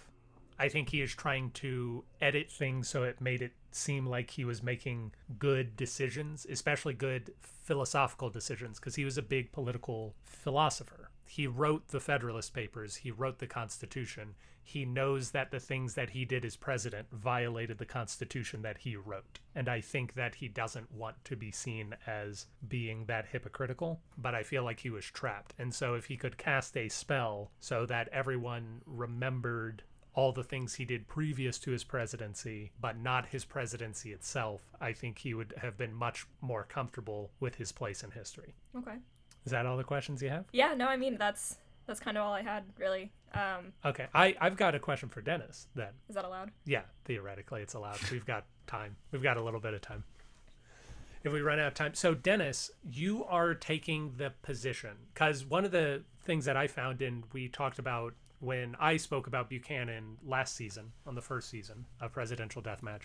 D: I think he is trying to edit things so it made it seem like he was making good decisions, especially good philosophical decisions, because he was a big political philosopher. He wrote the Federalist Papers, he wrote the Constitution. He knows that the things that he did as president violated the Constitution that he wrote. And I think that he doesn't want to be seen as being that hypocritical, but I feel like he was trapped. And so if he could cast a spell so that everyone remembered all the things he did previous to his presidency, but not his presidency itself, I think he would have been much more comfortable with his place in history.
C: Okay.
D: Is that all the questions you have?
C: Yeah, no, I mean that's that's kind of all I had really. Um,
D: Okay, I, I've got a question for Dennis then.
C: is that allowed?
D: Yeah, theoretically it's allowed. We've got time. We've got a little bit of time. If we run out of time. So, Dennis, you are taking the position because one of the things that I found and we talked about when I spoke about Buchanan last season on the first season of Presidential Deathmatch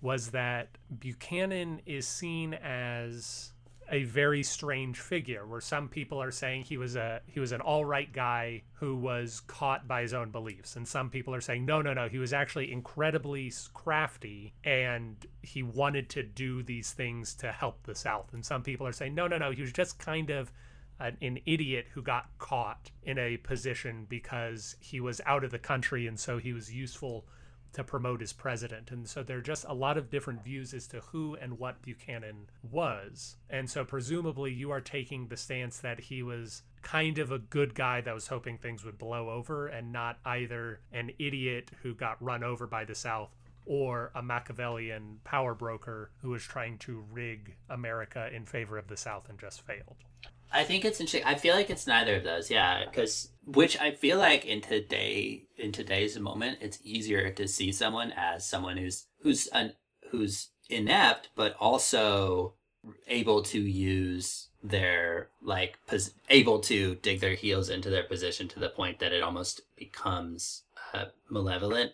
D: was that Buchanan is seen as a very strange figure where some people are saying he was a he was an all right guy who was caught by his own beliefs. And some people are saying no no no he was actually incredibly crafty and he wanted to do these things to help the south. And some people are saying no no no he was just kind of an, an idiot who got caught in a position because he was out of the country and so he was useful to promote as president. And so there are just a lot of different views as to who and what Buchanan was. And so presumably you are taking the stance that he was kind of a good guy that was hoping things would blow over and not either an idiot who got run over by the South or a Machiavellian power broker who was trying to rig America in favor of the South and just failed.
A: I think it's interesting. I feel like it's neither of those. Yeah, because which I feel like in today in today's moment, it's easier to see someone as someone who's who's un, who's inept, but also able to use their like pos- able to dig their heels into their position to the point that it almost becomes uh, malevolent.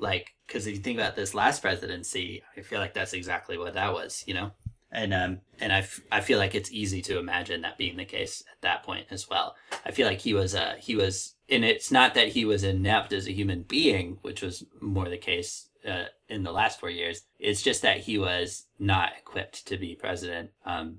A: Like, because if you think about this last presidency, I feel like that's exactly what that was. You know and um and I, f- I feel like it's easy to imagine that being the case at that point as well. I feel like he was uh he was and it's not that he was inept as a human being which was more the case uh, in the last four years. It's just that he was not equipped to be president um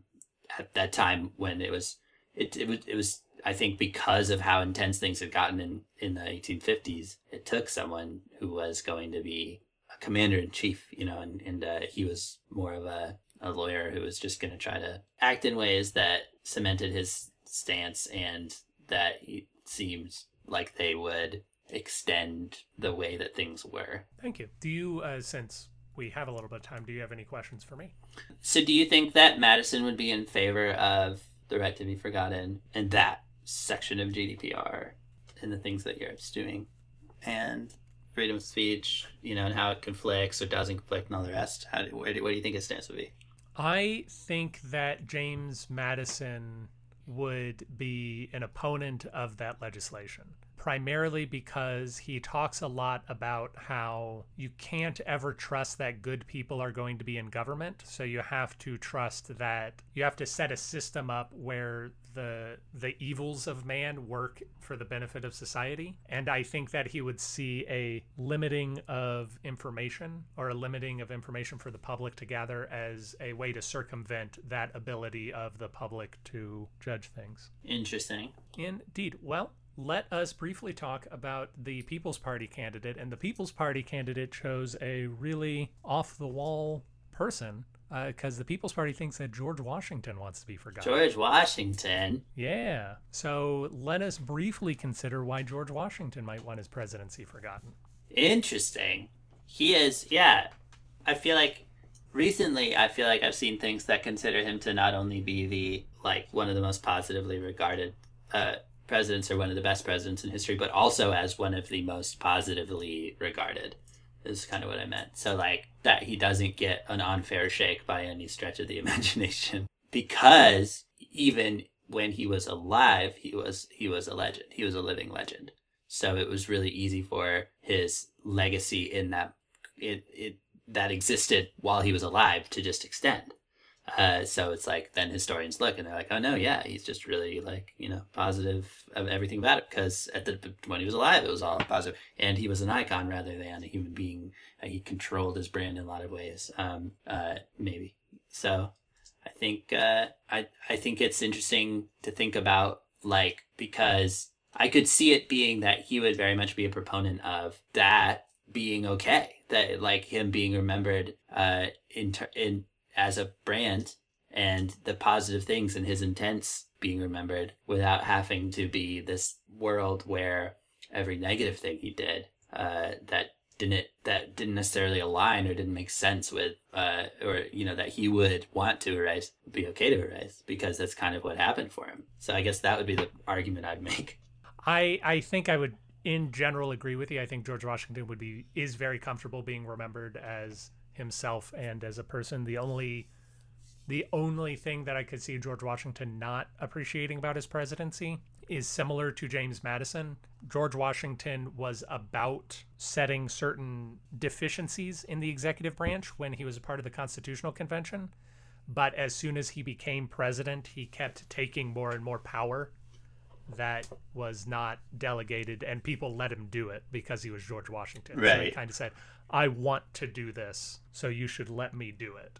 A: at that time when it was it, it was it was i think because of how intense things had gotten in in the 1850s it took someone who was going to be a commander in chief you know and and uh, he was more of a a lawyer who was just going to try to act in ways that cemented his stance and that it seems like they would extend the way that things were.
D: Thank you. Do you, uh, since we have a little bit of time, do you have any questions for me?
A: So, do you think that Madison would be in favor of the right to be forgotten and that section of GDPR and the things that Europe's doing and freedom of speech, you know, and how it conflicts or doesn't conflict and all the rest? How do, what do you think his stance would be?
D: I think that James Madison would be an opponent of that legislation, primarily because he talks a lot about how you can't ever trust that good people are going to be in government. So you have to trust that you have to set a system up where the the evils of man work for the benefit of society and i think that he would see a limiting of information or a limiting of information for the public to gather as a way to circumvent that ability of the public to judge things
A: Interesting.
D: indeed well let us briefly talk about the People's Party candidate. And the People's Party candidate chose a really off the wall person because the People's Party thinks that George Washington wants to be forgotten.
A: George Washington.
D: Yeah. So let us briefly consider why George Washington might want his presidency forgotten.
A: Interesting. He is, yeah. I feel like recently, I feel like I've seen things that consider him to not only be the, like, one of the most positively regarded uh, presidents or one of the best presidents in history, but also as one of the most positively regarded, is kind of what I meant. So, like, that he doesn't get an unfair shake by any stretch of the imagination. Because even when he was alive, he was he was a legend. He was a living legend. So it was really easy for his legacy in that it, it that existed while he was alive to just extend. Uh, so it's like then historians look and they're like, oh no, yeah, he's just really like you know positive of everything about it because at the when he was alive, it was all positive, and he was an icon rather than a human being. Uh, he controlled his brand in a lot of ways, um, uh, maybe. So I think uh, I I think it's interesting to think about like because I could see it being that he would very much be a proponent of that being okay, that like him being remembered uh, in ter- in as a brand and the positive things and his intents being remembered without having to be this world where every negative thing he did uh, that didn't that didn't necessarily align or didn't make sense with uh, or you know that he would want to erase be okay to erase because that's kind of what happened for him so i guess that would be the argument i'd make
D: I I think I would in general agree with you. I think George Washington would be is very comfortable being remembered as himself and as a person. The only the only thing that I could see George Washington not appreciating about his presidency is similar to James Madison. George Washington was about setting certain deficiencies in the executive branch when he was a part of the Constitutional Convention. But as soon as he became president, he kept taking more and more power that was not delegated and people let him do it because he was George Washington. So he
A: Right.
D: kind of said, I want to do this, so you should let me do it.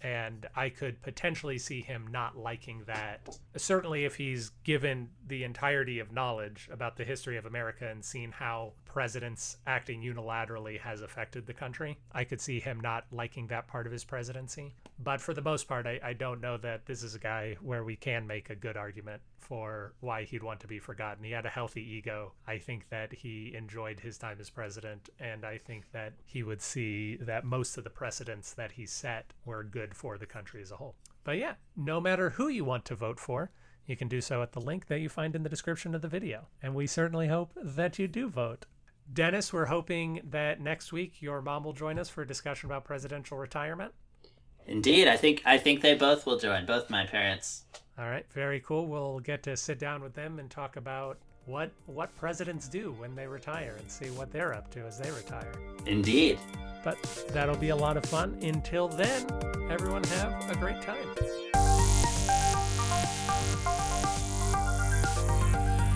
D: And I could potentially see him not liking that. Certainly, if he's given the entirety of knowledge about the history of America and seen how presidents acting unilaterally has affected the country, I could see him not liking that part of his presidency. But for the most part, I, I don't know that this is a guy where we can make a good argument for why he'd want to be forgotten. He had a healthy ego. I think that he enjoyed his time as president, and I think that he would see that most of the precedents that he set were good for the country as a whole. But yeah, no matter who you want to vote for, you can do so at the link that you find in the description of the video. And we certainly hope that you do vote. Dennis, we're hoping that next week your mom will join us for a discussion about presidential retirement.
A: indeed i think i think they both will join both my parents
D: All right, very cool. We'll get to sit down with them and talk about what what presidents do when they retire and see what they're up to as they retire.
A: indeed
D: But that'll be a lot of fun. Until then, everyone have a great time.